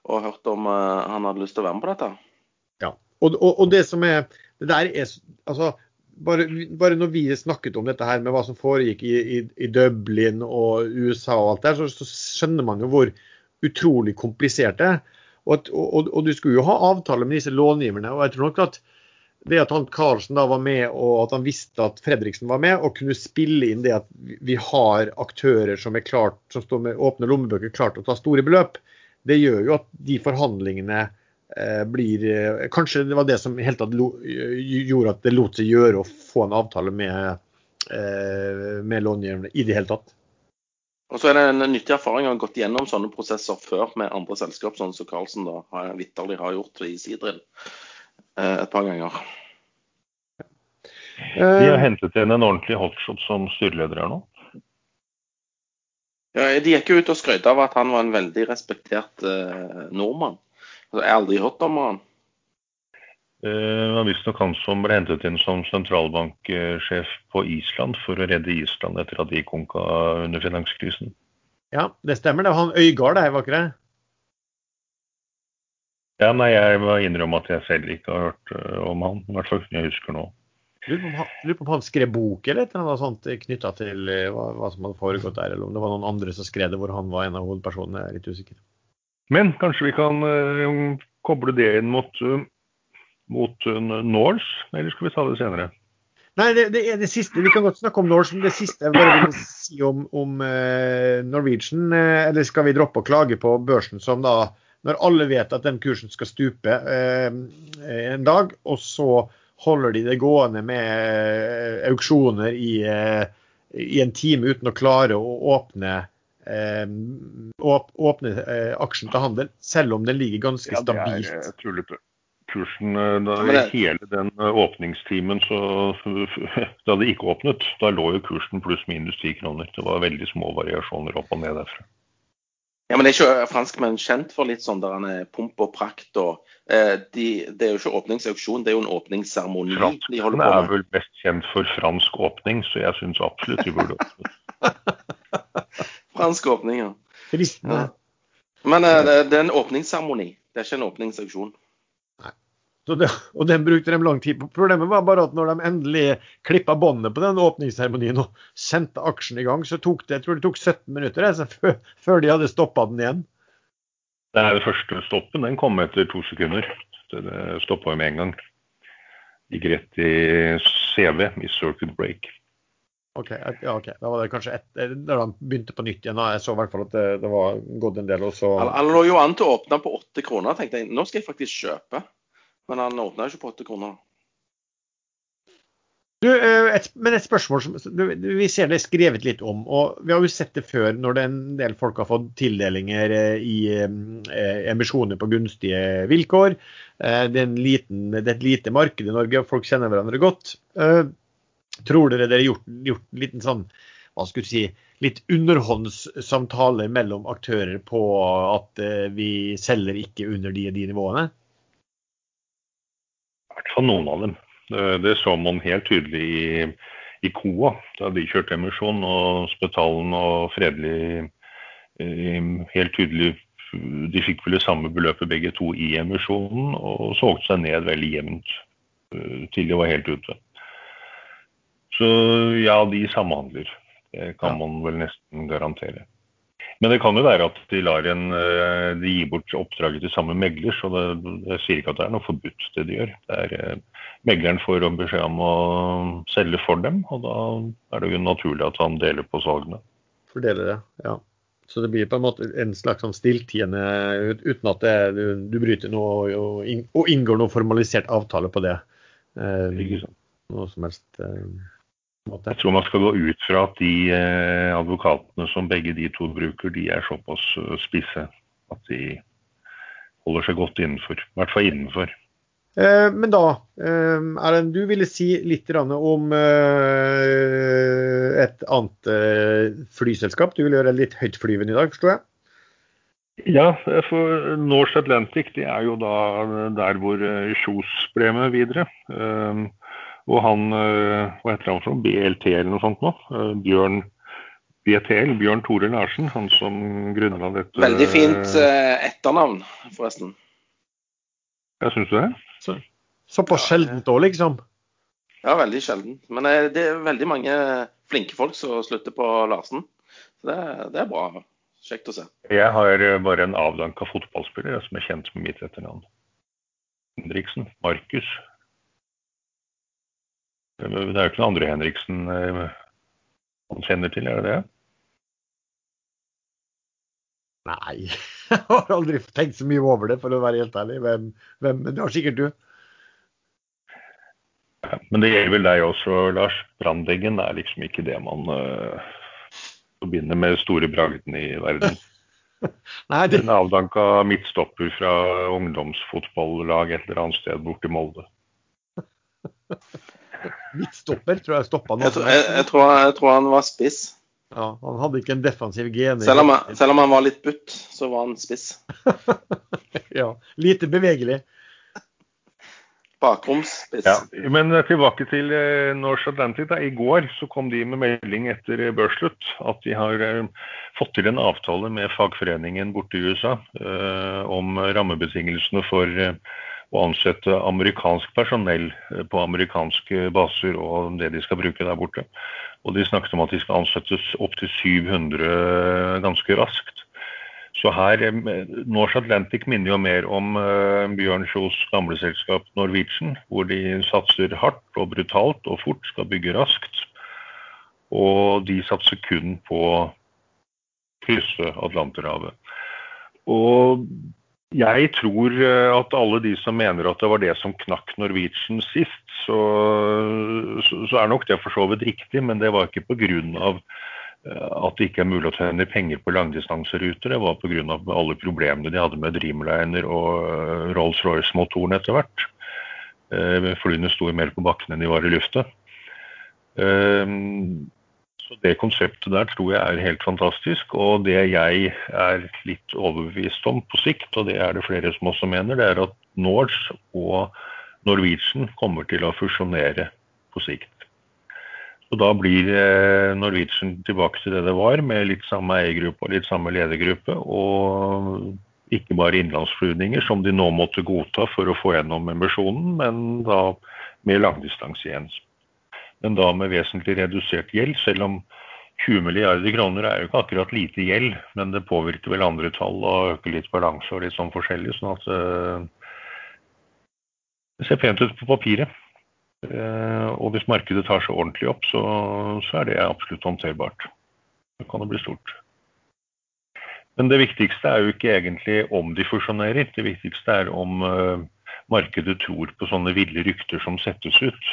og hørt om eh, han hadde lyst til å være med på dette. Ja, og, og, og det som er det der er altså bare, bare, når vi snakket om dette her med hva som foregikk i, i, i Dublin og USA og alt der, så, så, skjønner man jo hvor utrolig komplisert det er. Og, og, og, du skulle jo ha avtale med disse långiverne. og jeg tror nok at det at han Karlsen da var med, og at han visste at Fredriksen var med, og kunne spille inn det at vi har aktører som er klart, som står med åpne lommebøker klart å ta store beløp, det gjør jo at de forhandlingene Eh, blir eh, Kanskje det var det som helt tatt gjorde at det lot seg gjøre å få en avtale med, eh, med långiverne i det hele tatt. Og så er det en nyttig erfaring å ha gått gjennom sånne prosesser før med andre selskap, sånn som Karlsen da vitterlig har gjort i Sidril et par ganger. De har hentet igjen en ordentlig hotshot som styreleder her nå? Ja, De gikk jo ut og skrøt av at han var en veldig respektert eh, nordmann. Jeg har aldri hørt om han. Det var visstnok han som ble hentet inn som sentralbanksjef på Island for å redde Island etter at de konka under finanskrisen. Ja, det stemmer. Det var han Øygard det, var ikke det? Ja, nei, jeg må innrømme at jeg selv ikke har hørt eh, om han. I hvert fall jeg husker nå. Lurer på om han skrev bok eller noe sånt knytta til eh, hva, hva, som hadde foregått der, eller om det var noen andre som skrev det hvor han var en av hovedpersonene. Jeg er litt usikker. Men kanskje vi kan uh, koble det inn mot, uh, mot uh, Norse, eller skal vi ta det senere? Nei, det, det, er det siste. Vi kan godt snakke om Norse, men det siste jeg bare vil si om, om Norwegian. eller skal vi droppe å klage på børsen som da, når alle vet at den kursen skal stupe en dag, og så holder de det gående med auksjoner i, i en time uten å klare å åpne Eh, åpne eh, aksjen til handel, selv om den ligger ganske stabilt. Ja, det er tullete. Kursen, eh, da. Hele den åpningstimen så, da [LAUGHS] det ikke åpnet, da lå jo kursen pluss minus ti kroner. Det var veldig små variasjoner opp og ned derfra. Ja, men det er ikke franskmenn kjent for litt sånn der han er pomp og prakt og eh, de, Det er jo ikke åpningsauksjon, det er jo en åpningsseremoni de holder på med. er vel best kjent for fransk åpning, så jeg syns absolutt de burde åpne. [LAUGHS] Fransk åpning, ja. ja. Men eh, det, det, er en åpningsseremoni, det er ikke en åpningsauksjon. Det, og den brukte de lang tid på. Problemet var bare at når de endelig klippa båndet på den åpningsseremonien og sendte aksjen i gang, så tok det jeg tror det tok 17 minutter altså, før, før de hadde stoppa den igjen. Det er det første stoppen. Den kom etter to sekunder. Så det stoppa med en gang. Gikk rett i CV, i circuit break. Ok, ja, ok. Da var det kanskje et, eh, da han begynte på nytt igjen. Da. Jeg så i hvert fall at det, det var gått en del. Også. Han, han lå jo an til å åpne på åtte kroner. tenkte jeg, Nå skal jeg faktisk kjøpe. Men han åpna ikke på åtte kroner. Du, eh, et, men et spørsmål som vi ser det skrevet litt om, og vi har jo sett det før når det en del folk har fått tildelinger eh, i eh, emisjoner på gunstige vilkår. Eh, det, er liten, det, er et lite marked i Norge, og folk kjenner hverandre godt. Eh, Tror dere dere har gjort, gjort en liten sånn hva skulle du si, litt underhåndssamtaler mellom aktører på at uh, vi selger ikke under de og de nivåene? Hvert fall noen av dem. Det, så man helt tydelig i, i KOA da de kjørte emisjon. Og Spetalen og Fredelig eh, helt tydelig De fikk vel det samme beløpet begge to i emisjonen og solgte seg ned veldig jevnt uh, til de var helt ute. Så ja, de samhandler. Det kan man vel nesten garantere. Men det kan jo være at de, lar en, eh, de gir bort oppdraget til samme megler, så det, jeg sier ikke at det er noe forbudt det de gjør. Det er, eh, megleren får beskjed om å selge for dem, og da er det jo naturlig at han deler på salgene. Fordeler det, ja. Så det blir på en måte en slags sånn stilltiende uten at det, du, du, bryter noe og, inngår noe formalisert avtale på det. Eh, noe som helst. Eh. Jeg tror man skal gå ut fra at de eh, advokatene som begge de to bruker, de er såpass eh, spisse at de holder seg godt innenfor. I hvert fall innenfor. Eh, men da, Erlend, du ville si litt om et annet flyselskap. Du ville gjøre det litt høytflyvende i dag, forstår jeg? Ja, for Norse Atlantic det er jo da der hvor Kjos ble med videre. Og han, hva heter han for BLT eller noe sånt nå? Bjørn BTL, Bjørn Tore Larsen, han som grunnla dette Veldig fint eh, etternavn, forresten. Ja, syns du det? Så, såpass sjeldent òg, liksom? Ja, veldig sjelden. Men eh, det er veldig mange flinke folk som slutter på Larsen. Så det, det er bra. Kjekt å se. Jeg har eh, bare en avdanka fotballspiller som er kjent med mitt etternavn. Henriksen. Markus. Det er jo ikke noen andre Henriksen han kjenner til, er det det? Nei, [LAUGHS] jeg har aldri tenkt så mye over det, for å være helt ærlig. Hvem, hvem, men det har sikkert du. Ja, men det gjelder vel deg også, Lars. Brandeggen er liksom ikke det man uh, forbinder med store bragden i verden. [LAUGHS] Nei, det... En avdanka midtstopper fra ungdomsfotballag et eller annet sted borti Molde. [LAUGHS] midtstopper, tror jeg stoppa han. Jeg, jeg, jeg, tror, jeg, tror, han var spiss. Ja, Han hadde ikke en defensiv gene. Selv selv om han var litt butt, så var han spiss. [LAUGHS] ja. Lite bevegelig. Bakromsspiss. Ja, men tilbake til eh, Norse Atlantic. Da. I går så kom de med melding etter børsslutt at de har eh, fått til en avtale med fagforeningen borte i USA eh, om rammebetingelsene for eh, å ansette amerikansk personell eh, på amerikanske baser og det de skal bruke der borte. Og de snakket om at de skal ansettes opptil 700 ganske raskt. Så her, eh, Norse Atlantic minner jo mer om Bjørn Kjos gamle selskap Norwegian, hvor de satser hardt og brutalt og fort, skal bygge raskt. Og de satser kun på krysse Atlanterhavet. Og jeg tror eh, at alle de som mener at det var det som knakk Norwegian sist, så, så er nok det for så vidt riktig, men det var ikke pga. Eh, at det ikke er mulig å tjene penger på langdistanseruter. Det var pga. alle problemene de hadde med Dreamliner og eh, Rolls-Royce-motoren etter hvert. Flyene sto mer på bakken enn de var i lufta. Så Det konseptet der tror jeg er helt fantastisk. Og det jeg er litt overbevist om på sikt, og det er det flere som også mener, det er at Norse og Norwegian kommer til å fusjonere på sikt. Så Da blir eh, Norwegian tilbake til det det var, med litt samme eiergruppe og litt samme ledergruppe. Og ikke bare innenlandsflyvninger, som de nå måtte godta for å få gjennom emisjonen, men da med langdistanse igjen men da med vesentlig redusert gjeld. Selv om 20 milliarder kroner er jo ikke akkurat lite gjeld, men det påvirker vel andre tall og øker litt balanse og litt sånn forskjellig. sånn at uh, det ser pent ut på papiret. Uh, og hvis markedet tar seg ordentlig opp, så, så, er det absolutt håndterbart. Det kan det bli stort. Men det viktigste er jo ikke egentlig om de fusjonerer. Det viktigste er om uh, markedet tror på sånne ville rykter som settes ut.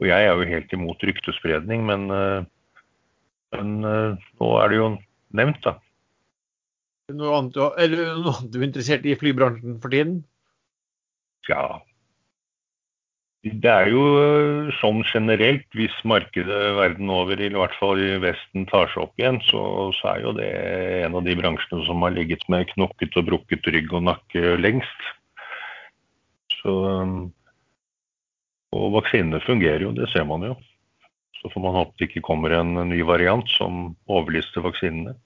Og jeg er jo helt imot ryktespredning, men, eh, men eh, nå er det jo nevnt, da. Noe annet, er du noe annet du er interessert i flybransjen for tiden? Ja. Det er jo eh, sånn generelt, hvis markedet verden over, i hvert fall i Vesten, tar seg opp igjen, så, så er jo det en av de bransjene som har ligget med knokket og brukket rygg og nakke lengst. Så og vaksinene fungerer jo, det ser man jo. Så får man håpe det ikke kommer en ny variant som overlister vaksinene.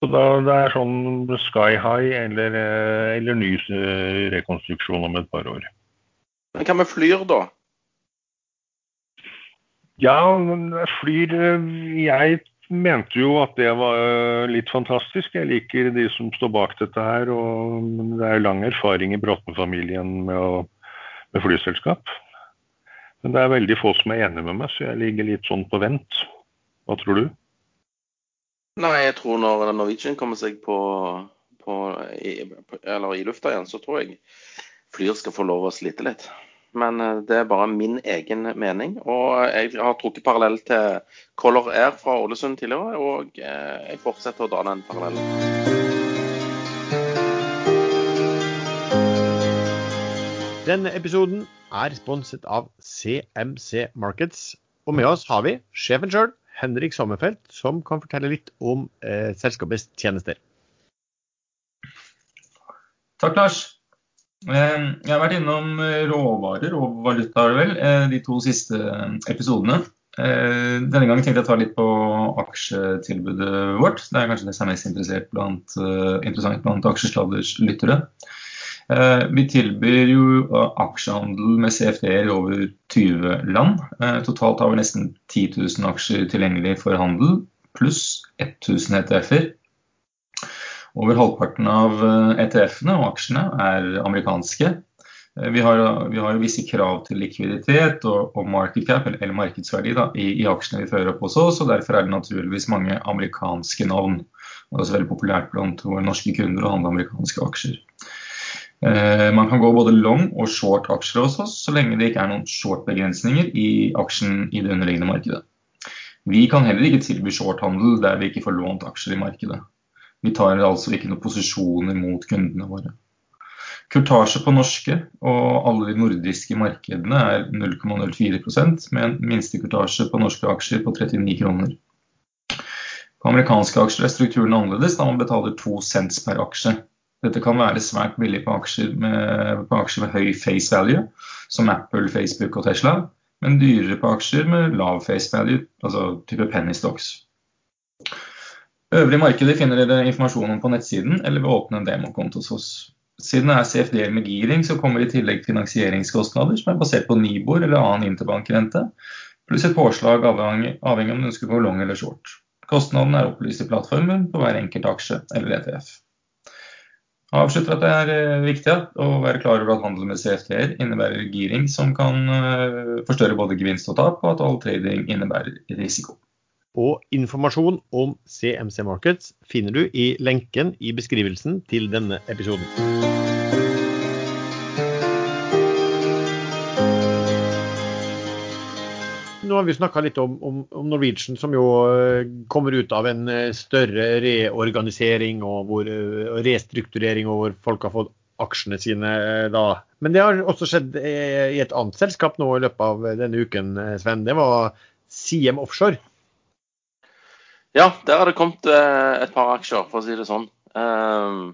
Så da, Det er sånn sky high eller, eh, eller ny eh, rekonstruksjon om et par år. Men hva med flyr, da? Ja, flyr eh, Jeg mente jo at det var litt fantastisk. Jeg liker de som står bak dette her. og Det er lang erfaring i Bråten-familien med å med flyselskap. Men det er veldig få som er enig med meg, så jeg ligger litt sånn på vent. Hva tror du? Nei, jeg tror når Norwegian kommer seg på, på, i, eller i lufta igjen, så tror jeg Flyr skal få lov å slite litt. Men eh, det er bare min egen mening. Og jeg har trukket parallell til Color Air fra Ålesund tidligere, og eh, jeg fortsetter å dra den parallellen. Denne episoden er sponset av CMC Markets. Og med oss har vi sjefen sjøl, Henrik Sommerfelt, som kan fortelle litt om eh, selskapets tjenester. Takk, Lars. Eh, jeg har vært innom råvarer og valutaer, vel, eh, de to siste episodene. Eh, denne gangen tenkte jeg å ta litt på aksjetilbudet vårt. Det er kanskje det som er mest interessant blant aksjesladders lyttere. Eh, vi tilbyr jo eh, aksjehandel med CFD-er i over 20 land. Eh, totalt har vi nesten 10 000 aksjer tilgjengelig for handel, pluss 1000 ETF-er. Over halvparten av ETF-ene og aksjene er amerikanske. Vi har, vi har visse krav til likviditet og, og market cap, eller, eller markedsverdi, da, i, i, aksjene vi fører opp hos oss. og Derfor er det naturligvis mange amerikanske navn. Det er også veldig populært blant norske kunder å handle amerikanske aksjer. Eh, man kan gå både long og short aksjer hos oss, så lenge det ikke er noen short-begrensninger i aksjen i det underliggende markedet. Vi kan heller ikke tilby shorthandel der vi ikke får lånt aksjer i markedet. Vi tar altså ikke noen posisjoner mot kundene våre. Kurtasje på norske og alle de nordiske markedene er 0,04% med en minstekurtasje på norske aksjer på 39 kroner. På amerikanske aksjer er strukturen annerledes, da man betaler to cents per aksje. Dette kan være svært billig på aksjer med, på aksjer med høy face value, som Apple, Facebook og Tesla, men dyrere på aksjer med lav face value, altså type penny stocks. Øvrige markeder finner dere informasjon om på nettsiden eller ved å åpne en demokonto hos oss. Siden det er CFD med giring, så kommer i tillegg finansieringskostnader som er basert på Nibor eller annen interbankrente, pluss et påslag avhengig, av om du ønsker å gå long eller short. Kostnaden er opplyst i plattformen på hver enkelt aksje eller ETF avslutter at det er eh, viktig å være klar over at handel med CFT-er innebærer giring som kan eh, forstørre både gevinst og tap, og at all trading innebærer risiko. Og informasjon om CMC Markets finner du i lenken i beskrivelsen til denne episoden. Nå har vi snakka litt om, om, om, Norwegian, som jo eh, kommer ut av en eh, større reorganisering og hvor, eh, restrukturering, og hvor folk har fått aksjene sine da. Men det har også skjedd i et annet selskap nå i løpet av denne uken, Sven. Det var Siem Offshore. Ja, der har det kommet et par aksjer, for å si det sånn. Um,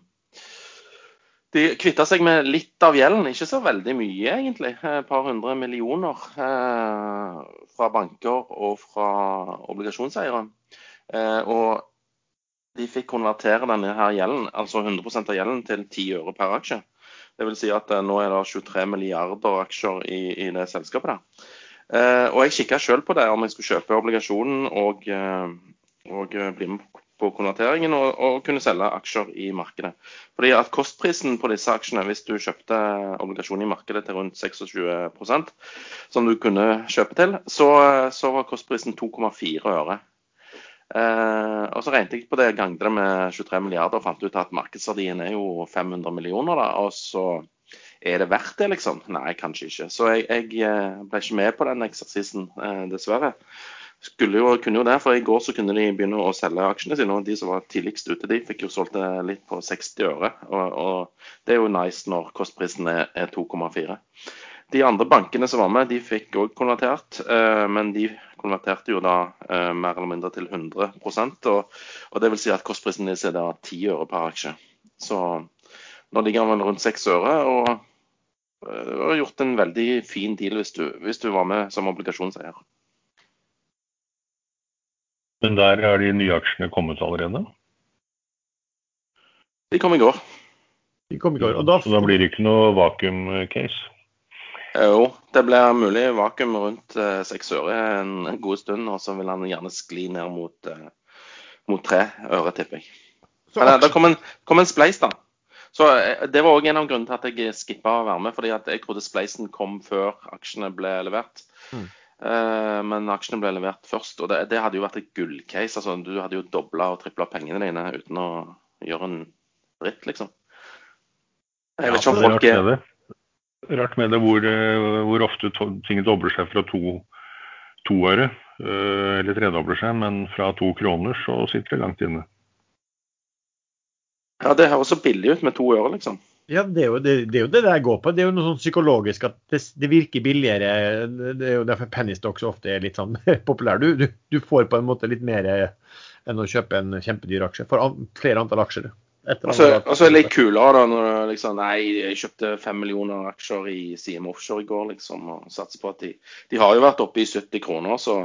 de kvitta seg med litt av gjelden, ikke så veldig mye egentlig. Et par hundre millioner eh, fra banker og fra obligasjonseiere. Eh, og de fikk konvertere denne her gjelden, altså 100% av gjelden til 10 øre per aksje. Vil si at eh, nå er det 23 milliarder aksjer i, i det selskapet. der. Eh, og jeg kikka sjøl på det, om jeg skulle kjøpe obligasjonen og, eh, og eh, bli med på konverteringen og, og, kunne selge aksjer i markedet. Fordi at Kostprisen på disse aksjene, hvis du kjøpte obligasjoner i markedet til rundt 26% som du kunne kjøpe til, så, så var kostprisen 2,4 øre. Eh, og Så regnet jeg på det, ganget det med 23 milliarder og fant ut at markedsverdien er jo 500 millioner. da, og så er det verdt det, liksom? Nei, kanskje ikke. Så jeg, jeg eh, ble ikke med på den eksersisen, eh, dessverre skulle jo, kunne jo det, for I går så kunne de begynne å selge aksjene sine. og De som var tidligst ute, de fikk jo solgt det litt på 60 øre. Og, og Det er jo nice når kostprisen er, er 2,4. De andre bankene som var med, de fikk òg konvertert, eh, men de konverterte jo da eh, mer eller mindre til 100 og, og Det vil si at kostprisen deres er da 10 øre per aksje. Så nå ligger den vel rundt 6 øre. og eh, du har gjort en veldig fin deal hvis du, hvis du var med som obligasjonseier. Men der er de nye aksjene kommet allerede? De kom i går. De kom i går. Da... Så da blir det ikke noe vakuum-case? Jo, det blir mulig vakuum rundt eh, seks øre en, god stund. Og så vil han gjerne skli ned mot, uh, mot tre øre, tipper jeg. Men det kom en, kom en spleis, da. Så Det var òg en av grunnene til at jeg skippa å være med. fordi at jeg trodde spleisen kom før aksjene ble levert. Mm. Eh, men aksjene ble levert først, og det, det hadde jo vært et gullcase. Altså, du hadde jo dobla og tripla pengene dine uten å gjøre en dritt, liksom. Jeg vet ikke om folk er Rart med det hvor, eh, hvor ofte ting dobler seg fra to, to øre, eh, eller tredobler seg, men fra to kroner så sitter det langt inne. Ja, det høres så billig ut med to øre, liksom. Ja, det er, jo, det, det er, jo, det, det går på. Det er jo noe sånn psykologisk at det, det virker billigere. Det er jo derfor penny stocks ofte er litt sånn [LAUGHS] populær. Du, du, du, får på en måte litt mer enn å kjøpe en kjempedyr aksje. For an, flere antall aksjer. Og så er det litt kulere da når liksom Nei, jeg kjøpte fem millioner aksjer i CM Offshore i går, liksom. Og satser på at de De har jo vært oppe i 70 kroner, så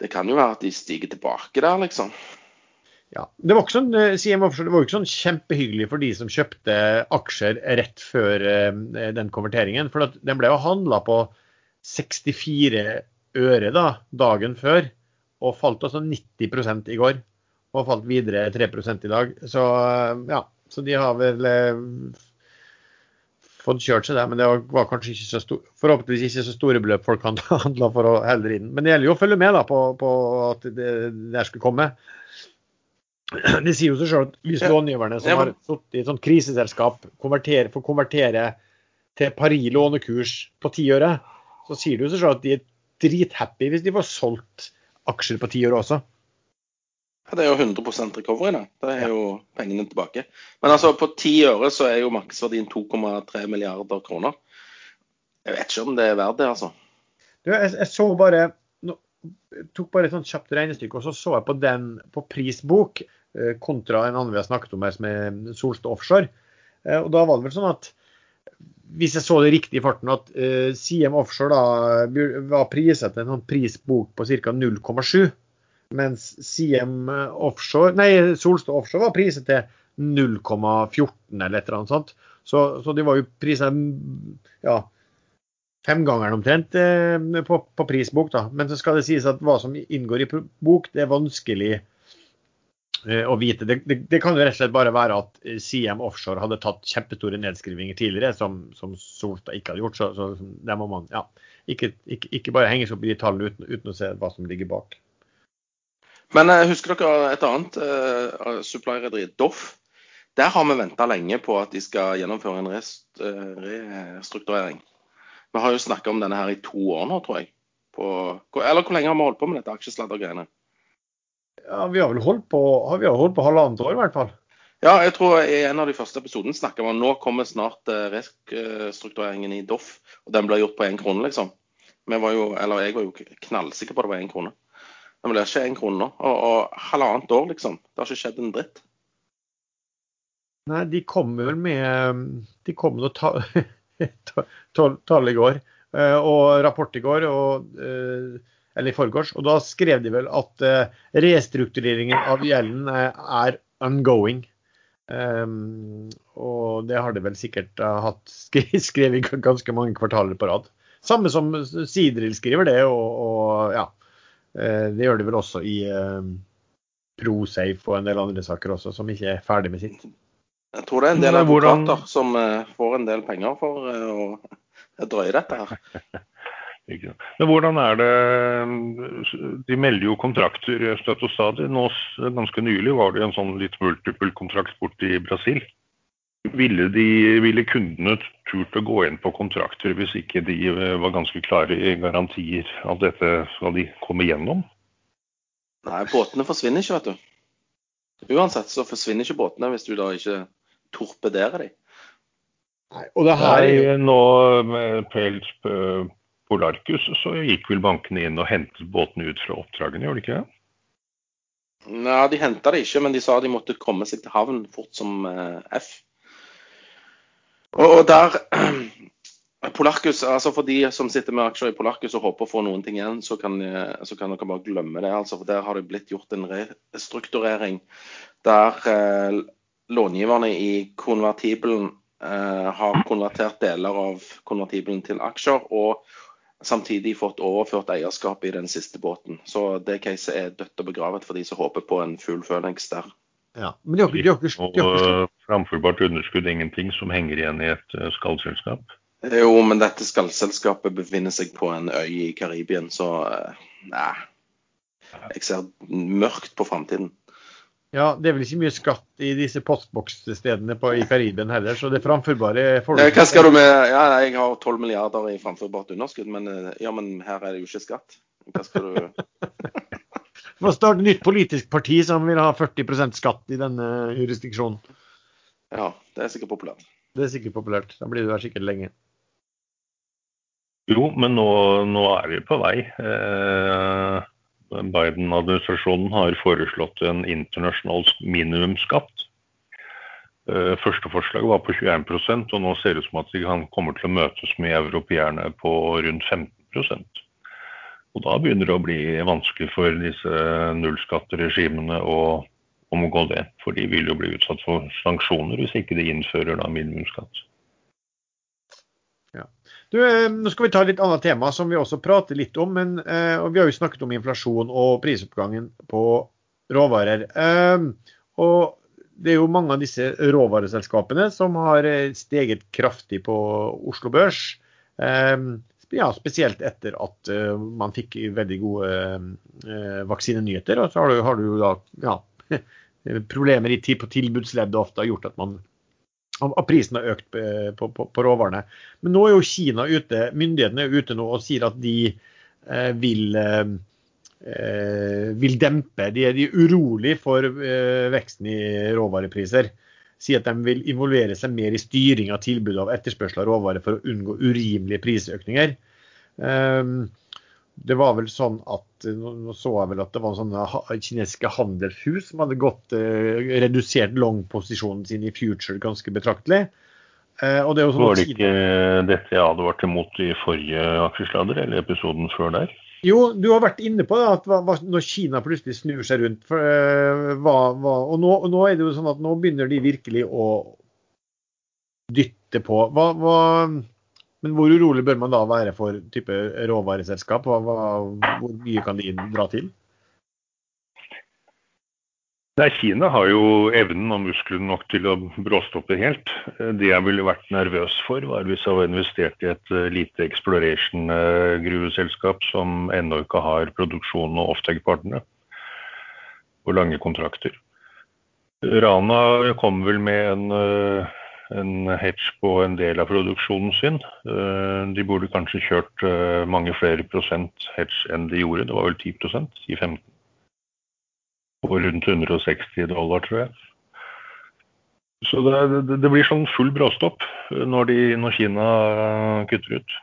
det kan jo være at de stiger tilbake der, liksom. Ja, Det var ikke sånn, eh, kjempehyggelig for de som kjøpte aksjer rett før uh, den konverteringen. For den ble jo handla på 64 øre da, dagen før, og falt altså 90 i går. Og falt videre 3 i dag. Så uh, ja, så de har vel uh, fått kjørt seg der. Men det var kanskje ikke så stor, forhåpentligvis ikke så store beløp folk [LAUGHS] handla for å heller inn. Men det gjelder jo å følge med da på, på at det der skulle komme. [CLEARS THROAT] Det sier jo seg selv at hvis långiverne som har sittet i et sånt kriseselskap, konvertere, får konvertere til Paris lånekurs på ti øre, så sier det jo seg selv at de er drithappy hvis de får solgt aksjer på ti øre også. Ja, Det er jo 100% recovery, da. Det er jo pengene tilbake. Men altså, på ti øre så er jo maksverdien 2,3 milliarder kroner. Jeg vet ikke om det er verdt det, altså. Du, jeg, jeg så bare tok bare et sånt kjapt regnestykke, og så så jeg på den på prisbok. Eh, kontra en annen vi har snakket om her, som er Solstad Offshore. Eh, og da var det vel sånn at hvis jeg så det riktig i farten, at CM Offshore da var priset til en sånn prisbok på ca. 0,7. Mens CM Offshore, nei, Solstad Offshore var priset til 0,14 eller et eller annet sånt. Så, så de var jo priset ja, femgangeren omtrent eh, på, på, prisbok. da. Men så skal det sies at hva som inngår i bok, det er vanskelig Eh, å vite. Det, det, det, kan jo rett og slett bare være at eh, CM Offshore hadde tatt kjempestore nedskrivinger tidligere, som, som Solstad ikke hadde gjort. Så, så der må man ja, ikke, ikke, ikke bare henge seg opp i de tallene uten, uten, å se hva som ligger bak. Men uh, husker dere et annet uh, supply-rederi, Doff? Der har vi venta lenge på at de skal gjennomføre en rest, uh, restrukturering. Vi har jo snakka om denne her i to år nå, tror jeg. På, eller hvor lenge har vi holdt på med dette aksjesladdergreiene? Ja, vi har vel holdt på, vi har holdt på halvannet år, i hvert fall. Ja, jeg tror i en av de første episodene snakka vi om nå kommer snart eh, restruktureringen i Doff. Og den blir gjort på én krone, liksom. Vi var jo, eller jeg var jo knallsikker på det var én krone. Den blir ikke én krone nå. Og, og, halvannet år, liksom. Det har ikke skjedd en dritt. Nei, de kommer vel med De kom med tall i går. Eh, og rapport i går. og eh, eller i forgårs. Og da skrev de vel at uh, restruktureringen av gjelden er ongoing. Um, og det har de vel sikkert uh, hatt [LAUGHS] skrevet ganske mange kvartaler på rad. Samme som Sidril skriver det, og, og ja. Uh, det gjør de vel også i ProSafe og en del andre saker også, som ikke er ferdig med sitt. Jeg tror det er en del advokater som får en del penger for å drøye dette her. [LAUGHS] Men hvordan er det De melder jo kontrakter støtt og stadig. Nå, ganske nylig var det en sånn litt multiple kontrakt bort i Brasil. Ville, de, ville kundene turt å gå inn på kontrakter hvis ikke de eh, var ganske klare i garantier at dette skal de komme gjennom? Nei, båtene forsvinner ikke, vet du. Uansett så forsvinner ikke båtene hvis du da ikke torpederer dem. Nei, og det her Nei, nå med pels Polarcus, så gikk vel bankene inn og hentet båtene ut fra oppdragene, gjorde de ikke det? Nei, de henta det ikke, men de sa de måtte komme seg til havn fort som eh, F. Og, der [CLEARS THROAT] Polarcus, altså For de som sitter med aksjer i Polarcus og håper å få noen ting igjen, så kan, så kan dere bare glemme det. altså for Der har det blitt gjort en restrukturering der eh, långiverne i konvertibelen eh, har konvertert deler av konvertibelen til aksjer. og samtidig fått overført eierskap i den siste båten. Så det caset er dødt og begravet for de som håper på en full Phoenix der. Ja, men de har, de har, de har, de har, Og framførbart underskudd ingenting som henger igjen i et uh, skallselskap? Jo, men dette skallselskapet befinner seg på en øy i Karibien, så uh, nei. Jeg ser mørkt på framtiden. Ja, det er vel ikke mye skatt i disse postboksstedene i Karibien heller, så det er framførbare folk. Hva skal du med Ja, jeg har 12 milliarder i framførbart underskudd, men, eh, ja, men her er det jo ikke skatt. Hva skal du Du [LAUGHS] må starte nytt politisk parti som vil ha 40% skatt i denne jurisdiksjonen. Ja, det er sikkert populært. Det er sikkert populært. Da blir du her sikkert lenge. Jo, men nå, nå er vi på vei. Eh, Biden-administrasjonen har foreslått en internasjonal minimumsskatt. Eh, første forslag var på 21% og nå ser det ut som at de kommer til å møtes med europeerne på rundt 15% Og Da begynner det å bli vanskelig for disse nullskatteregimene å omgå det. For de vil jo bli utsatt for sanksjoner hvis ikke de innfører minimumsskatt. Du, eh, nå skal vi ta et litt annet tema som vi også prater litt om. men eh, og Vi har jo snakket om inflasjon og prisoppgangen på råvarer. Eh, og det er jo mange av disse råvareselskapene som har steget kraftig på Oslo Børs. Ja, spesielt etter at man fikk veldig gode vaksinenyheter. Og så har du, har du da ja, [LAUGHS] problemer i, på tilbudsleddet ofte har gjort at, man, at prisen har økt på, på, på, råvarene. Men nå er jo Kina ute, myndighetene er ute nå og sier at de eh, vil, eh, vil dempe. De er, de er urolig for eh, veksten i råvarepriser. Sier at de vil involvere seg mer i styring av tilbudet av etterspørsel av råvarer for å unngå urimelige prisøkninger. Um, det var vel sånn at Nå så jeg vel at det var sånne kinesiske handelshus som hadde gått eh, redusert long-posisjonen sin i future ganske betraktelig. Eh, og det sånn var det ikke dette jeg advarte mot i forrige aksjesladder, eller episoden før der? Jo, du har vært inne på det, at hva, når Kina plutselig snur seg rundt. For, uh, hva, hva, og nå, nå, er det jo sånn at nå begynner de virkelig å dytte på. Hva men hvor urolig bør man da være for type råvareselskap? Hvor mye kan de dra til? Nei, Kina har jo evnen og musklene nok til å bråstoppe helt. Det jeg ville vært nervøs for, var hvis jeg var investert i et eh, lite exploration-gruveselskap som ennå ikke har produksjon og offtake-partnere og lange kontrakter. Rana kom vel med en uh, en hedge på en del av produksjonen sin. Eh, de burde kanskje kjørt eh, mange flere prosent hedge enn de gjorde. Det var vel 10% i 15 På rundt 160 dollar, tror jeg. Så det, det, blir sånn full bråstopp når, de, når Kina kutter ut.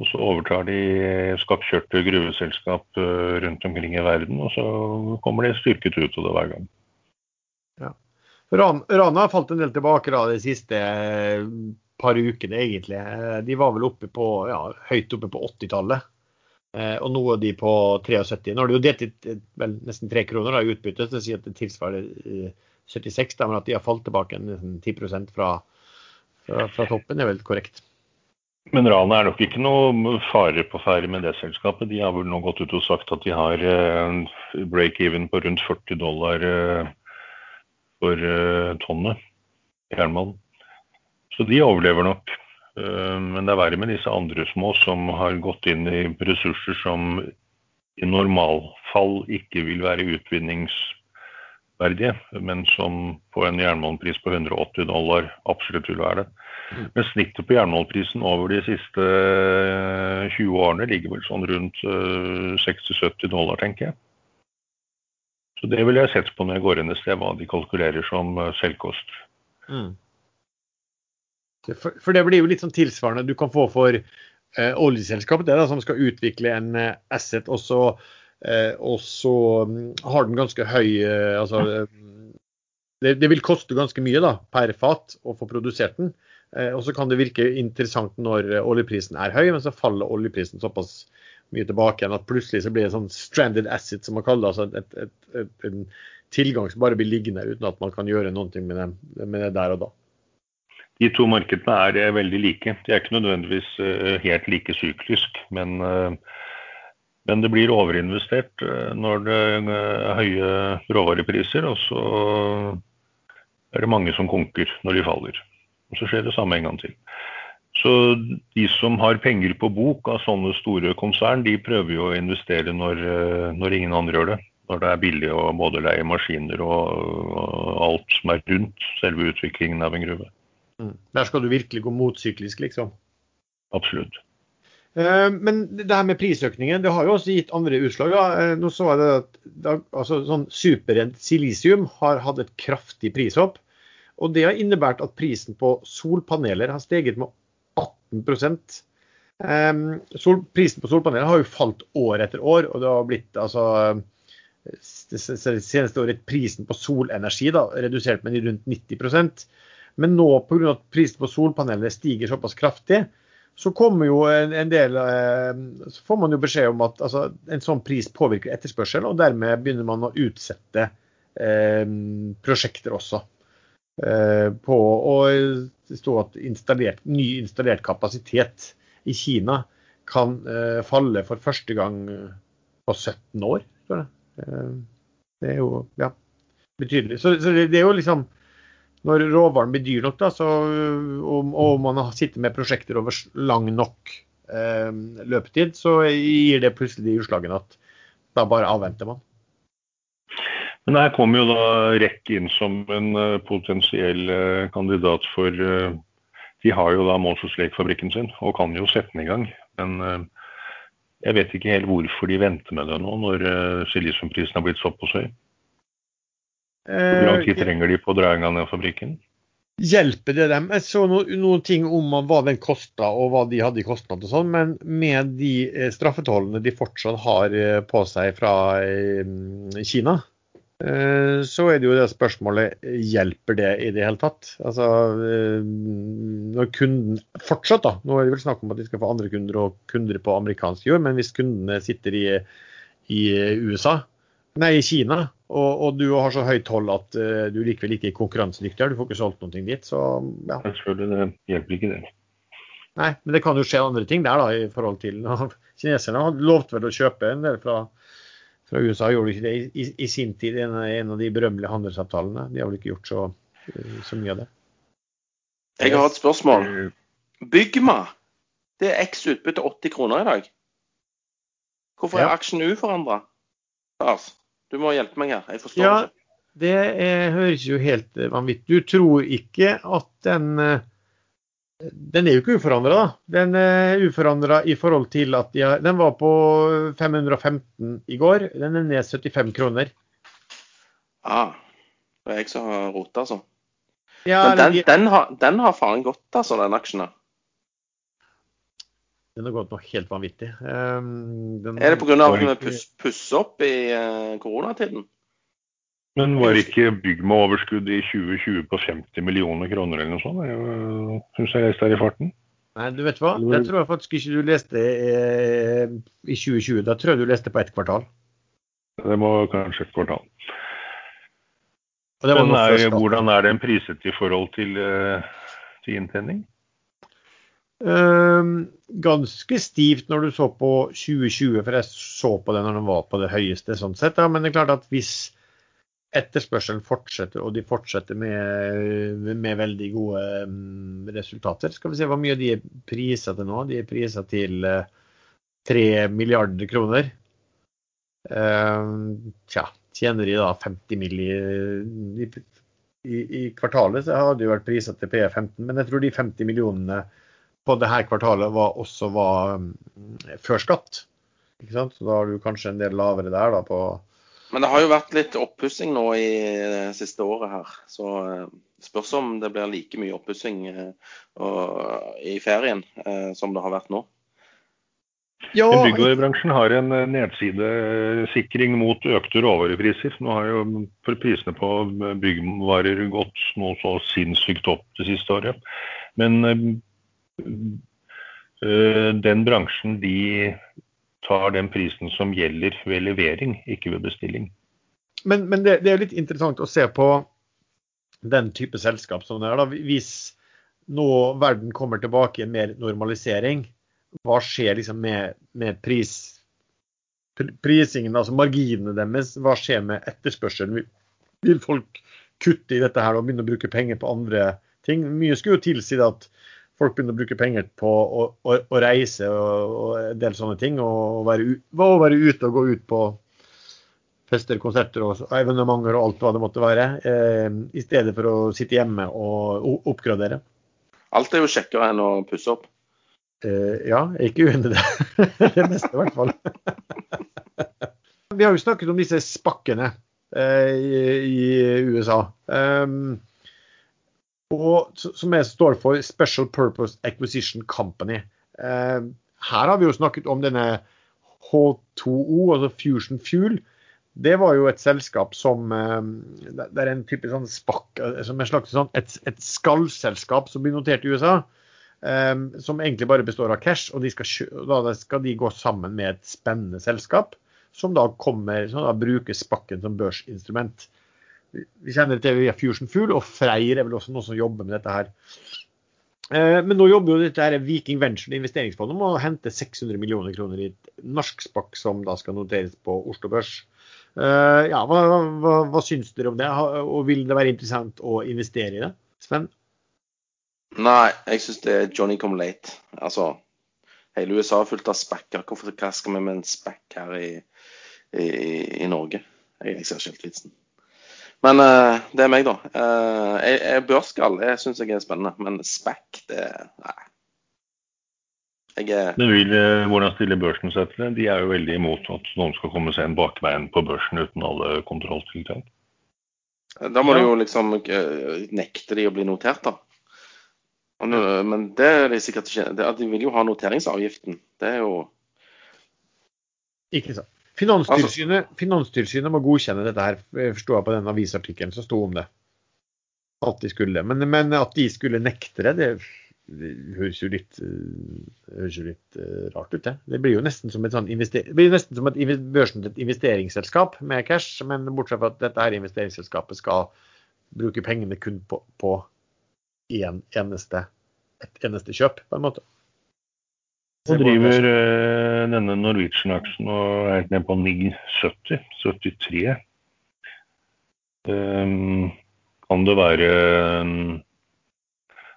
Og så overtar de skakkjørte gruveselskap eh, rundt omkring i verden, og så kommer de styrket ut av det hver gang. Rana har falt en del tilbake da, de siste eh, par ukene, egentlig. Eh, de var vel oppe på, ja, høyt oppe på 80-tallet. Eh, og nå er de på 73. Nå har de jo delt ut vel, nesten 3 kroner i utbytte, så det sier at det tilsvarer 76, da, men at de har falt tilbake nesten 10 fra, fra, fra toppen, er vel korrekt. Men Rana er nok ikke noe fare på ferde med det selskapet. De har vel nå gått ut og sagt at de har break-even på rundt 40 dollar for uh, tonnet jernmalm. Så de overlever nok. Uh, men det er verre med disse andre små som har gått inn i ressurser som i normalfall ikke vil være utvinningsverdige, men som på en jernmalmpris på 180 dollar absolutt vil være det. Men snittet på jernmalmprisen over de siste 20 eh, årene ligger vel sånn rundt 60-70 dollar, tenker jeg. Så det ville jeg sett på når jeg går inn et sted, hva de kalkulerer som eh, selvkost. Mm. For, det blir jo litt sånn tilsvarende du kan få for eh, oljeselskapet, det da, som skal utvikle en eh, asset, og så, eh, og så um, har den ganske høy eh, altså, eh, det, det, vil koste ganske mye da, per fat å få produsert den. og så kan det virke interessant når oljeprisen er høy, men så faller oljeprisen såpass mye tilbake igjen. At plutselig så blir det sånn stranded asset, som man kaller det. Altså et, et, et, en tilgang som bare blir liggende uten at man kan gjøre noe med det, med det der og da. De to markedene er eh, veldig like. De er ikke nødvendigvis uh, helt like syklisk, men, uh, men, det blir overinvestert når det er høye råvarepriser, og så er det mange som konker når de faller. Og Så skjer det samme en gang til. Så de som har penger på bok av sånne store konsern, de prøver jo å investere når, eh, når ingen andre gjør det. Når det er billig å både leie maskiner og, og alt som er rundt selve utviklingen av en gruve. Mm. Der skal du virkelig gå motsyklisk, liksom? Absolutt. Eh, men det her med prisøkningen, det har jo også gitt andre utslag. Da. Eh, nå så jeg det at altså, sånn Superrent silisium har hatt et kraftig prishopp. Og det har innebært at prisen på solpaneler har steget med 18 um, sol, Prisen på solpaneler har jo falt år etter år, og det har blitt altså det seneste året prisen på solenergi da, redusert med rundt 90% Men nå pga. at prisen på solpaneler stiger såpass kraftig, så kommer jo en, en del eh, Så får man jo beskjed om at altså, en sånn pris påvirker etterspørsel, og dermed begynner man å utsette eh, prosjekter også. Eh, på å stå at installert, ny installert kapasitet i Kina kan eh, falle for første gang på 17 år. Eh, det er jo ja, betydelig. Så, så det, det er jo liksom når råvaren blir dyr nok, da, så, og, og, man sitter med prosjekter over lang nok eh, løpetid, så gir det plutselig de utslagene at da bare avventer man. Men jeg kommer jo da rett inn som en uh, potensiell uh, kandidat for uh, De har jo da Moses Lake-fabrikken sin og kan jo sette den i gang. Men jeg vet ikke helt hvorfor de venter med det nå, når silisiumprisen har blitt såpass høy. Hvor lang tid trenger de på å dra i gang den fabrikken? Hjelper det dem? Jeg så noen, noen ting om hva den kosta og hva de hadde i kostnad og sånn, men med de eh, straffetollene de fortsatt har eh, på seg fra eh, Kina, så er det jo det spørsmålet hjelper det i det hele tatt. Altså, når kunden fortsatt, da, nå er det vel snakk om at de skal få andre kunder og kunder på amerikansk jord, men hvis kundene sitter i, i USA, nei, i Kina og, og, du har så høyt hold at uh, du likevel ikke er konkurransedyktig. Du får ikke solgt noe dit. Så ja. Selvfølgelig, det hjelper ikke det. Nei, men det kan jo skje andre ting der, da, i forhold til Kineserne har lovt vel å kjøpe en del fra, fra USA, gjorde de ikke det i, i, i sin tid? En, en, av de berømmelige handelsavtalene. De har vel ikke gjort så, så mye av det. Jeg har et spørsmål. Bygma, det er X utbytte 80 kroner i dag. Hvorfor er ja. aksjen uforandra? Lars? Du må hjelpe meg her. Jeg forstår ja, ikke. Det er, høres jo helt vanvittig ut. Du tror ikke at den eh, Den er jo ikke uforandra, da. Den er uforandra i forhold til at de har, Den var på 515 i går. Den er ned 75 kroner. Ah, det er jeg som har rota, altså. Ja, Men den, den, har, den har faen gått, altså, den aksjen her. Den har gått noe helt vanvittig. Um, den, er det pga. at den pusser opp i uh, koronatiden? Men var ikke Byggma overskudd i 2020 på 50 millioner kroner eller noe sånt? Jeg syns jeg leste her i farten. Nei, du vet hva? Det tror jeg faktisk ikke du leste eh, i 2020. Da tror jeg du leste på ett kvartal. Det må kanskje et kvartal. Men er, hvordan er den priset i forhold til, uh, til inntjening? Ehm, ganske stivt når du så på 2020, for jeg så på det når den var på det høyeste. sånn sett. Ja. Men det er klart at hvis etterspørselen fortsetter, og de fortsetter med, med veldig gode um, resultater Skal vi se hvor mye de er prisa til nå. De er prisa til uh, eh, 3 milliarder kroner. Uh, tja, tjener de da 50 mill. I, i, i, kvartalet så hadde de vært prisa til P15, men jeg tror de 50 millionene på det her kvartalet var også var mm, før skatt. Ikke sant? Så da har du kanskje en del lavere der da på Men det har jo vært litt oppussing nå i det siste året her. Så eh, spørs om det blir like mye oppussing eh, i ferien eh, som det har vært nå. Ja, Byggvarebransjen har en nedsidesikring mot økte råvarepriser. Nå har jo prisene på byggvarer gått noe så sinnssykt opp det siste året. Men øh, den bransjen de tar den prisen som gjelder ved levering, ikke ved bestilling. Men, men det, det, er litt interessant å se på den type selskap som det er. Da. Hvis nå verden kommer tilbake i en mer normalisering, hva skjer liksom med, med pris, prisingen, altså marginene deres? Hva skjer med etterspørselen? Vil folk kutte i dette her og begynne å bruke penger på andre ting? Mye skulle jo tilsi at folk begynner å bruke penger på å, å, å reise og, og, en del sånne ting. Og være, og være ute og gå ut på fester, konserter og evenementer og alt hva det måtte være. Eh, I stedet for å sitte hjemme og oppgradere. Alt er jo kjekkere enn å pusse opp. Eh, ja, jeg er ikke uenig i det. [LAUGHS] det meste, i hvert fall. [LAUGHS] Vi har jo snakket om disse spakkene eh, i, i, USA. Um, og, som er, står for Special Purpose Acquisition Company. Eh, her har vi jo snakket om denne H2O, altså Fusion Fuel. Det var jo et selskap som eh, Det er en type sånn spakk, eh, som en slags sånn, et, et skallselskap som blir notert i USA. Eh, som egentlig bare består av cash, og skal, da skal de gå sammen med et spennende selskap som da, kommer, som da bruker spakken som børsinstrument. Vi kjenner til via Fusion Fuel, og Freyr er vel også noen som jobber med dette her. Eh, men nå jobber jo dette her Viking Venture investeringsfondet med å hente 600 millioner kroner i et norsk spakk som da skal noteres på Oslo Børs. Eh, ja, hva, hva, hva syns dere om det, og vil det være interessant å investere i det? Sven? Nei, jeg syns det er Johnny come late. Altså, hele USA er fullt av spekker. Hvorfor hva skal vi med en spekk her i, i, i Norge? Jeg, jeg ser ikke helt vitsen. Men uh, det er meg, da. Uh, jeg, jeg børskall jeg syns jeg er spennende, men spekk, det Nei. Jeg er Men vil, uh, Hvordan stiller børsen seg til det? De er jo veldig imot at noen skal komme seg en bakveien på børsen uten alle kontrolltiltak. Da må ja. du jo liksom nekte de å bli notert, da. Men det er de sikkert ikke De vil jo ha noteringsavgiften. Det er jo Ikke sant. Finanstilsynet, Finanstilsynet må godkjenne dette her, forstår jeg på den avisartikkelen som sto om det. At de skulle. Men, men at de skulle nekte det, det, det høres jo litt, høres jo litt uh, rart ut, det. Det blir jo nesten som et, sånn det blir nesten som et børsen et investeringsselskap med cash, men bortsett fra at dette her investeringsselskapet skal bruke pengene kun på, på en eneste, et eneste kjøp, på en måte. Så driver uh, denne Norwegian-aksjen og er ned på 9,70. 73. Um, kan det være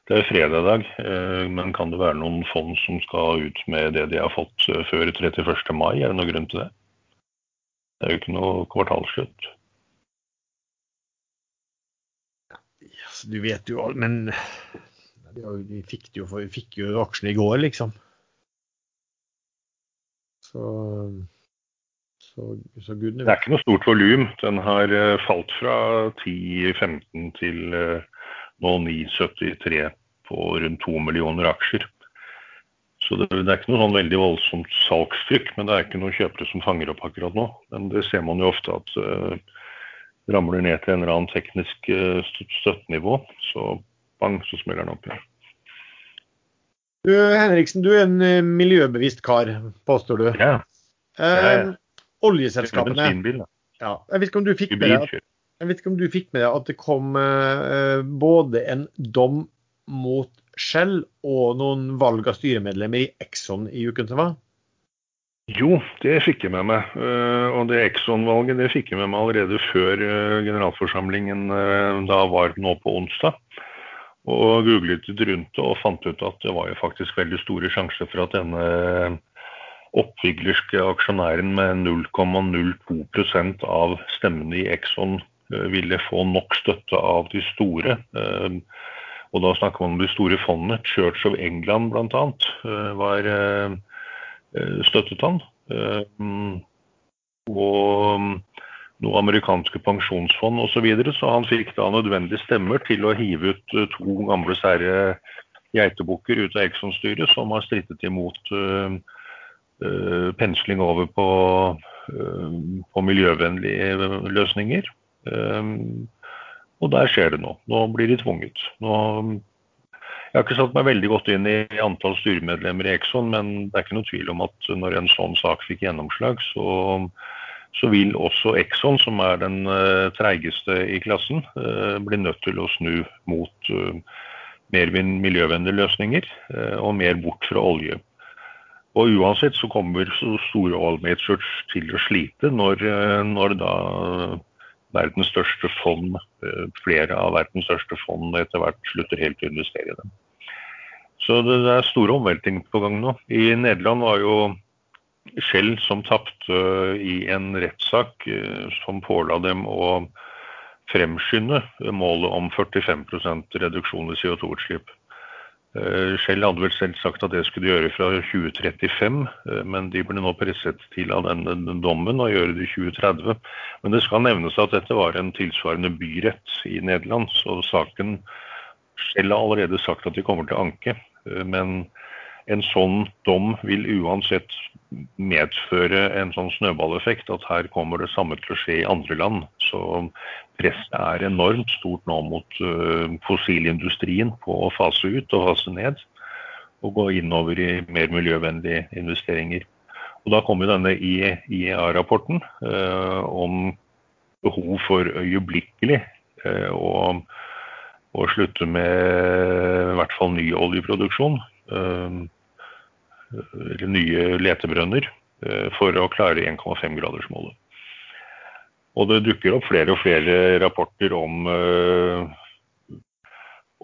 Det er fredag i dag, uh, men kan det være noen fond som skal ut med det de har fått uh, før 31. mai? Er det noen grunn til det? Det er jo ikke noe kvartalsslutt. Du vet jo alt, Men vi fikk jo, vi fikk jo aksjene i går, liksom. Så, så, så gudene Det er ikke noe stort volum. Den har eh, falt fra 10-15 til eh, nå 9,73 på rundt 2 millioner aksjer. Så det, det, er ikke noe sånn veldig voldsomt salgstrykk, men det er ikke noen kjøpere som fanger opp akkurat nå. Men det ser man jo ofte at uh, ramler ned til en eller annen teknisk uh, støttenivå, så bang, så smeller den opp igjen. Du, Henriksen, du er en eh, miljøbevisst kar, påstår du. Ja. Eh, oljeselskapene ja, Jeg vet ikke om du fikk med deg jeg vet ikke om du fikk med deg at det kom eh, både en dom mot Shell og noen valg av styremedlemmer i Exxon i uken som var? Jo, det fikk jeg med meg. Uh, og det Exxon-valget det fikk jeg med meg allerede før uh, generalforsamlingen uh, da var nå på onsdag og googlet rundt det og fant ut at det var jo faktisk veldig store sjanser for at denne oppviglerske aksjonæren med 0,02% av stemmene i Exxon eh, ville få nok støtte av de store. Eh, og da snakker man om de store fondene. Church of England bl.a. Eh, var støttet han. Og noen amerikanske pensjonsfond osv. Så, videre, så han fikk da nødvendige stemmer til å hive ut uh, to gamle sære geitebukker ut av Exxon-styret, som har strittet imot uh, uh, pensling over på, på miljøvennlige løsninger. Og der skjer det nå. Nå blir de tvunget. Nå, jeg har ikke satt meg veldig godt inn i antall styremedlemmer i Exxon, men det er ikke noe tvil om at når en sånn sak fikk gjennomslag, så så vil også Exxon, som er den uh, treigeste i klassen, uh, bli nødt til å snu mot uh, mer miljøvennlige løsninger og mer bort fra olje. Og Uansett så kommer store oil majors til å slite når, når da verdens største fond, flere av verdens største fond etter hvert slutter helt å investere i dem. Så det er store omveltninger på gang nå. I Nederland var jo Shell som tapte i en rettssak eh, som påla dem å fremskynde målet om 45% reduksjon i CO2-utslipp. Eh, Shell hadde vel selv sagt at det skulle de gjøre fra 2035, eh, men de ble nå presset til av den dommen å gjøre det i 2030. Men det skal nevnes at dette var en tilsvarende byrett i Nederland, så saken Shell har allerede sagt at de kommer til å anke. Men en sånn dom vil uansett medføre en sånn snøballeffekt at her kommer det samme til å skje i andre land. Så presset er enormt stort nå mot fossilindustrien på å fase ut og fase ned. Og gå innover i mer miljøvennlige investeringer. Og Da kommer denne IEA-rapporten eh, om behov for øyeblikkelig eh, å, å, slutte med i hvert fall ny oljeproduksjon. Eh, eller nye letebrønner eh, for å klare 1,5-gradersmålet. Og det dukker opp flere og flere rapporter om, eh,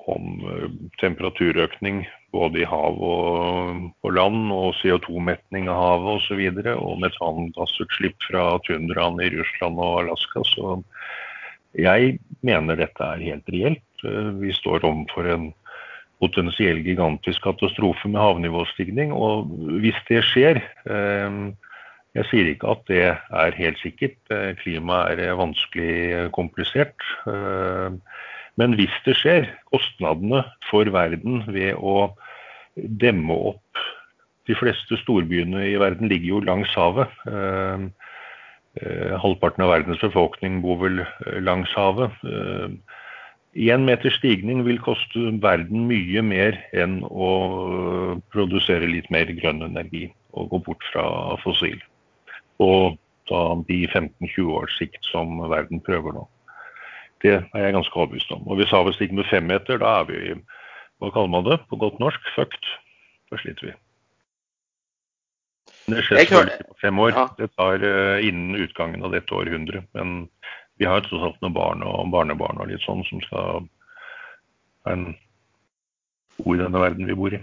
om eh, temperaturøkning både i hav og på land, og CO2-metning av havet osv. Og, så og metangassutslipp fra tundraen i Russland og Alaska. Så jeg mener dette er helt reelt. Vi står overfor en potensiell gigantisk katastrofe med havnivåstigning. Og hvis det skjer eh, Jeg sier ikke at det er helt sikkert. Eh, klimaet er vanskelig komplisert. Eh, men hvis det skjer, kostnadene for verden ved å demme opp De fleste storbyene i verden ligger jo langs havet. Halvparten av verdens befolkning bor vel langs havet. Én meters stigning vil koste verden mye mer enn å produsere litt mer grønn energi og gå bort fra fossil. Og da de 15-20 års sikt som verden prøver nå. Det er jeg ganske overbevist om. Og hvis havet stiger med fem meter, da er vi hva kaller man det på godt norsk fucked. Da sliter vi. Det skjer selvfølgelig på fem år. Det tar uh, innen utgangen av dette århundret. Men vi har tross alt noen barn og barnebarn og litt sånn som skal en bo i denne verden vi bor i.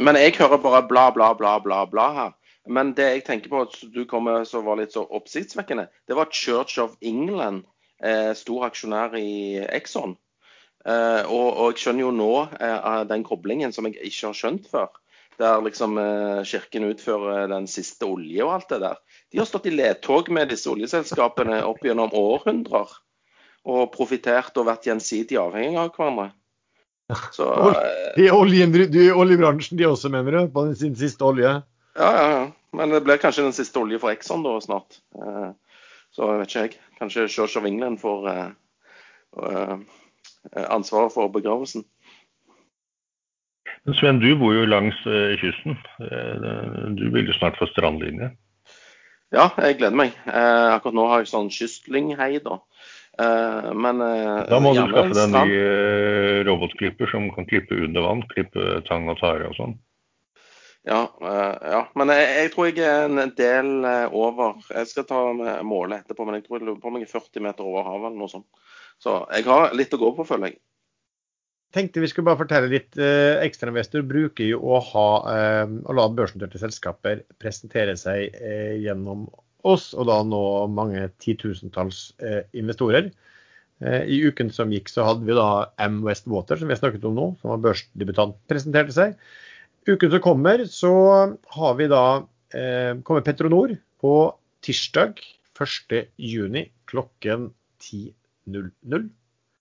Men jeg hører bare bla, bla, bla, bla, bla her. Men det jeg tenker på du kommer som var litt så oppsiktsvekkende, det var Church of England, eh, stor aksjonær i Exxon. Eh, og, og, jeg skjønner jo nå eh, den koblingen som jeg ikke har skjønt før der liksom eh, Kirken utfører den siste olje og alt det der. De har stått i ledtog med disse oljeselskapene opp gjennom århundrer. Og profitert og vært gjensidig avhengig av hverandre. Så, [LAUGHS] eh, de er er oljebransjen de også, mener du? På sin siste olje? Ja, ja, ja. Men det blir kanskje den siste olje for Exxon da snart. Så så vet ikke jeg. Kanskje Church of England får ansvaret for begravelsen. Men Sven, du bor jo langs uh, kysten. Uh, du vil jo snart få strandlinje? Ja, jeg gleder meg. Uh, akkurat nå har jeg sånn kystlynghei, da. men Da må du skaffe deg en ny robotklipper som kan klippe under vann. Klippe tang og tare og sånn. Ja, ja, men jeg, jeg, tror jeg er en del over. Jeg skal ta målet etterpå, men jeg tror jeg lurer på meg 40 meter over havet eller noe sånt. Så jeg har litt å gå på, føler jeg tenkte vi skulle bare fortelle litt. Eh, Ekstrainvestor bruker jo å, ha, eh, å la børsnoterte selskaper presentere seg eh, gjennom oss, og da nå mange titusentalls investorer. I uken som gikk, så hadde vi da M West Water, som vi har snakket om nå, som var børsdebutant, presenterte seg. Uken som kommer, så har vi da kommer Petronor på tirsdag 1.6 klokken 10.00.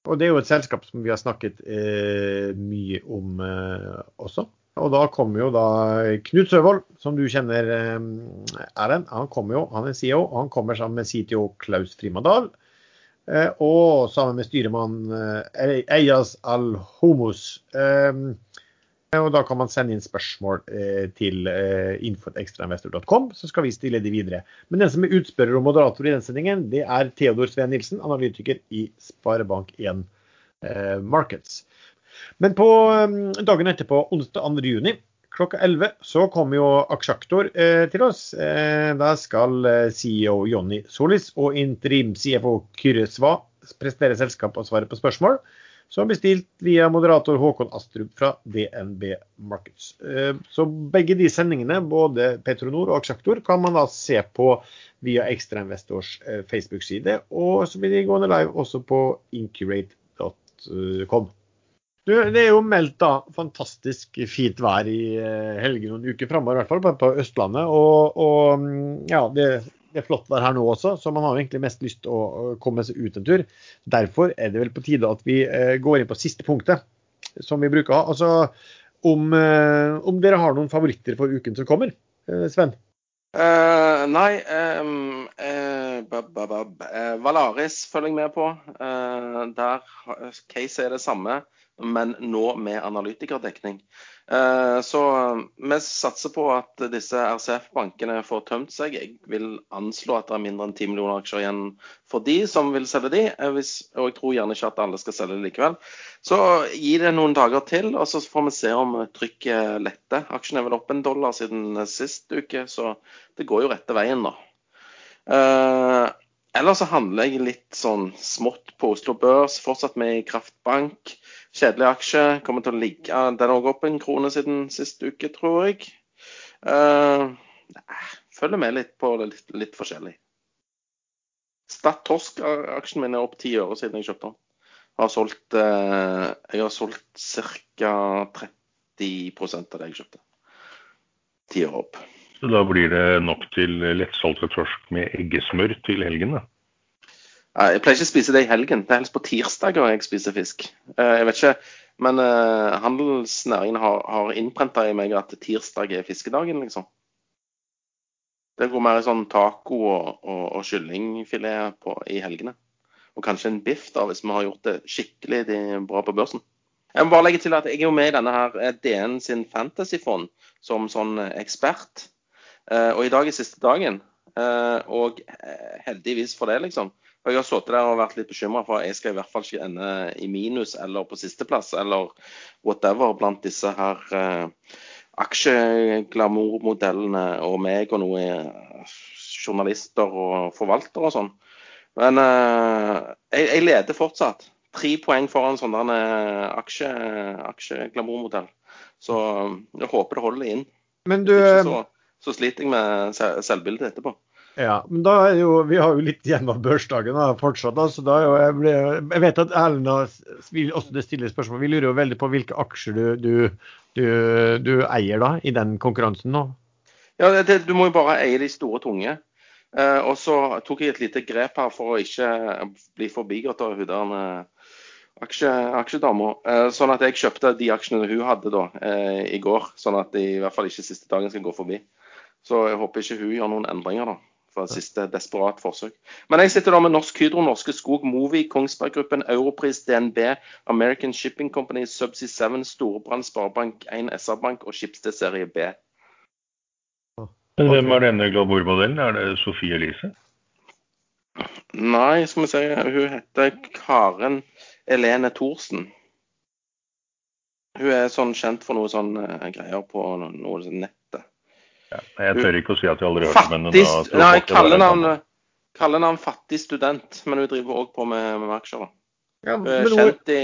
Og det er jo et selskap som vi har snakket eh, mye om eh, også. Og da kommer jo da Knut Søvold, som du kjenner, eh, Erlend. Han kommer jo, han er CEO, og han kommer sammen med CTO Klaus Frimadal. Eh, og sammen med styremann eh, Eyas Al-Homos. Eh, og Da kan man sende inn spørsmål eh, til eh, info.ekstrainvestor.com, så skal vi stille de videre. Men den som er utspørrer og moderator i den sendingen, det er Theodor Sveen Nilsen, analytiker i Sparebank1 eh, Markets. Men på dagen etterpå, onsdag 2.6, klokka 11, så kommer jo Aksjaktor eh, til oss. Eh, da skal eh, CEO Jonny Solis og interim CFO Kyrre Sva presentere selskap og svare på spørsmål som bestilt via moderator Håkon Astrup fra DNB Markets. Eh, så begge de sendingene, både Petronor og Aksjaktor, kan man da se på via Ekstrainvestors eh, Facebook-side. Og så blir de gående live også på incurate.com. Det er jo meldt da fantastisk fint vær i eh, helgen noen uker framover, i hvert fall på Østlandet. Og, og mm, ja, det det er flott vær her nå også, så man har jo egentlig mest lyst til å komme seg ut en tur. Derfor er det vel på tide at vi eh, går inn på siste punktet som vi bruker. Altså, om, om, dere har noen favoritter for uken som kommer, Sven? Uh, nei um, uh, bab, bab, bab. Uh, Valaris følger jeg med på. der case er det samme men nå med analytikerdekning. Eh, så vi satser på at disse RCF-bankene får tømt seg. Jeg vil anslå at det er mindre enn 10 millioner aksjer igjen for de som vil selge de, eh, og jeg tror gjerne ikke at alle skal selge det likevel. Så gi det noen dager til, og så får vi se om trykket letter. Aksjen er vel opp en dollar siden sist uke, så det går jo rette veien, da. Ellers så handler jeg litt sånn smått på Oslo Børs, fortsatt med i Kraftbank. Kjedelig aksje. Kommer til å ligge Den òg opp en krone siden sist uke, tror jeg. Uh, følger med litt på det litt, litt forskjellig. Stad Torsk-aksjen min er opp ti øre siden jeg kjøpte den. Jeg har solgt, uh, jeg har solgt ca. 30 av det jeg kjøpte. Ti øre opp. Så da blir det nok til lettsolgte torsk med eggesmør til helgen, da? Jeg pleier ikke å spise det i helgen. Det er helst på tirsdager jeg spiser fisk. Eh, jeg vet ikke, men uh, handelsnæringen har, har innprenta i meg at tirsdag er fiskedagen, liksom. Det går mer i sånn taco og, og, og kyllingfilet på, i helgene. Og kanskje en biff, da, hvis vi har gjort det skikkelig bra på børsen. Jeg må bare legge til at jeg er jo med i denne her eh, DN sin fantasyfond som sånn ekspert. Uh, og i dag er siste dagen. Uh, og heldigvis for det, liksom, og Jeg har sittet der og vært litt bekymra for at jeg skal i hvert fall ikke ende i minus eller på sisteplass eller whatever blant disse her eh, aksjeglamourmodellene og meg og noen journalister og forvaltere og sånn. Men eh, jeg, jeg, leder fortsatt. Tre poeng foran sånn eh, aksje, aksjeglamourmodell. Så jeg håper det holder inn. Men du... Så, sliter jeg med selvbildet etterpå. Ja, men da er jo, Vi har jo litt igjen av børsdagen da, fortsatt. da, så da er jo, jeg, ble, jeg vet at Erlend vil også det stiller spørsmål. Vi lurer jo veldig på hvilke aksjer du, du, du, du eier da, i den konkurransen nå? Ja, det, Du må jo bare eie de store, tunge. Eh, og så tok jeg et lite grep her for å ikke bli forbigått av hun eh, aksje, aksjedama. Eh, sånn at jeg kjøpte de aksjene hun hadde da eh, i går. Sånn at de i hvert fall ikke siste dagen skal gå forbi. Så jeg håper ikke hun gjør noen endringer da for et siste desperat forsøk. Men jeg sitter da med Norsk Hydro, Norske Skog, Movi, Kongsberg Gruppen, Europris, DNB, American Shipping Company, Subsea 7, Storebrand Sparebank 1, SR-Bank og Schibsted serie B. Hvem er denne glamourmodellen? Er det Sofie Elise? Nei, skal vi si hun heter Karen Elene Thorsen. Hun er sånn kjent for noe sånn uh, greier på noe, noe nettet. Ja, jeg tør ikke å si at jeg aldri har hørt om henne. Nei, kallenavn, kallenavn fattig student, men hun driver òg på med, med aksjer. Ja, hun er kjent i,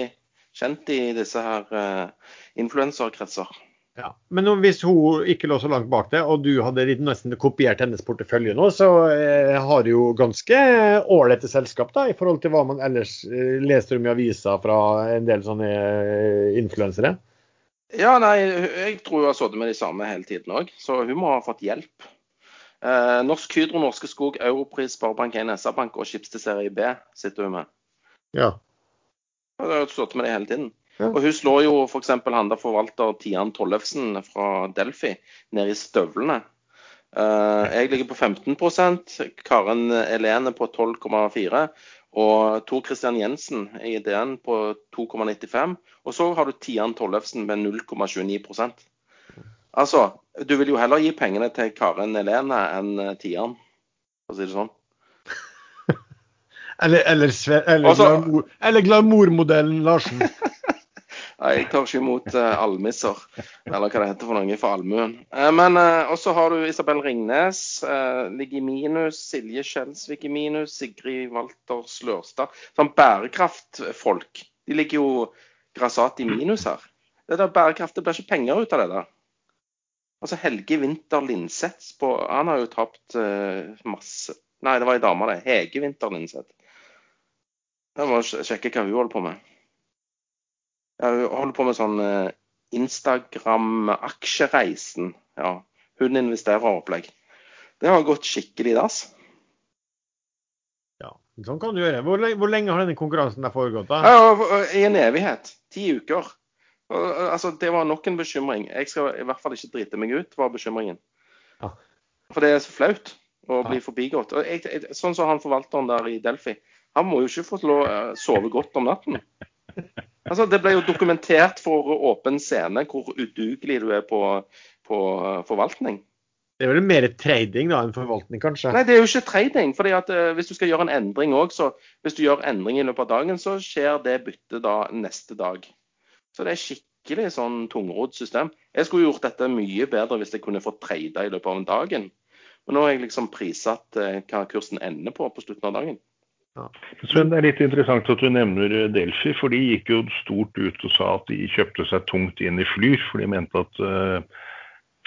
kjent i, disse her uh, influenserkretser. Ja, Men hvis hun ikke lå så langt bak det, og du hadde nesten kopiert hennes portefølje nå, så eh, har du jo ganske ålreite selskap da, i forhold til hva man ellers eh, leser om i aviser fra en del sånne eh, influensere? Ja, nei, jeg tror hun har sittet med de samme hele tiden òg, så hun må ha fått hjelp. Eh, Norsk Hydro, Norske Skog, Europris, Sparebank1, SR-Bank og Schibsted serie B sitter hun med. Ja. Hun har sittet med det hele tiden. Ja. Og Hun slår jo f.eks. han der forvalter Tian Tollefsen fra Delphi ned i støvlene. Eh, jeg ligger på 15% Karen Elene på 12,4 og Tor Christian Jensen i DN på 2,95. Og så har du Tian Tollefsen med 0,29% Altså, du vil jo heller gi pengene til Karen Elene enn eh, Tian, for å si det sånn. [LAUGHS] eller, eller, eller, glamour, eller glamourmodellen Larsen. [LAUGHS] Jeg tar ikke imot uh, almisser, eller hva det heter for noe, for allmuen. Uh, men uh, også har du Isabel Ringnes, ligger i minus. Silje Skjelsvik i minus. Sigrid Walter Slørstad. Sånn bærekraftfolk. De ligger jo grassat i minus her. Det der bærekraft, det blir ikke penger ut av det der. Altså Helge Winther Lindseth Han har jo tapt masse Nei, det var ei dame, det. Hege Winther Lindseth. Jeg må sjekke hva hun holder på med. Jeg holder på med sånn eh, Instagram-aksjereisen. Ja, hun investerer-opplegg. Det har gått skikkelig i dass. Ja, sånn kan du gjøre. Hvor, hvor, lenge har denne konkurransen der foregått? da? Ja, I en evighet. Ti uker. Altså, Det var nok en bekymring. Jeg skal i hvert fall ikke drite meg ut, var bekymringen. Ja. For det er så flaut å bli forbigått. Og jeg, jeg, sånn som han forvalteren der i Delphi. Han må jo ikke få lov å eh, sove godt om natten. [LAUGHS] Altså, Det ble jo dokumentert for åpen scene hvor udugelig du er på, på eh, forvaltning. Det er vel mer trading da enn forvaltning, kanskje? Nei, det er jo ikke trading. fordi at uh, Hvis du skal gjøre en endring òg, så hvis du gjør endring i løpet av dagen, så skjer det byttet da neste dag. Så det er skikkelig sånn tungrodd system. Jeg skulle gjort dette mye bedre hvis jeg kunne fått trada i løpet av en dagen. Men nå har jeg liksom prissatt uh, hva kursen ender på på slutten av dagen. Ja. Sven, Det er litt interessant at du nevner Delfi, Delphi, for de gikk jo stort ut og sa at de kjøpte seg tungt inn i Flyr. For de mente at uh,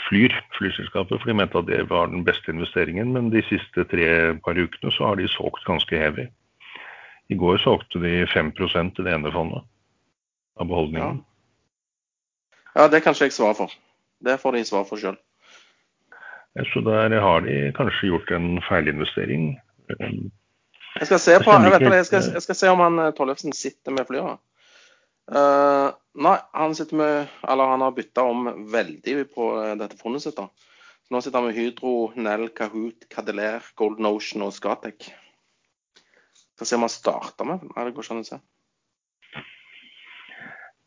Flyr, flyselskapet, for de mente at det var den beste investeringen. Men de siste tre par ukene så har de solgt ganske heavy. I går solgte de 5% i det ene fondet av beholdningen. Ja. ja, det kan ikke jeg svare for. Det får de svar for sjøl. Så der har de kanskje gjort en feilinvestering. Jeg skal se, på, jeg, vet, jeg, skal, jeg skal se om han eh, Tollefsen sitter med flyet. Uh, nei, han sitter med Eller han har bytta om veldig på eh, dette fondet sitt. da. Så nå sitter han med Hydro, Nell, Kahoot, Cadeler, Golden Ocean og Scatec. Skal se om han starter med Nei, det går ikke an å se.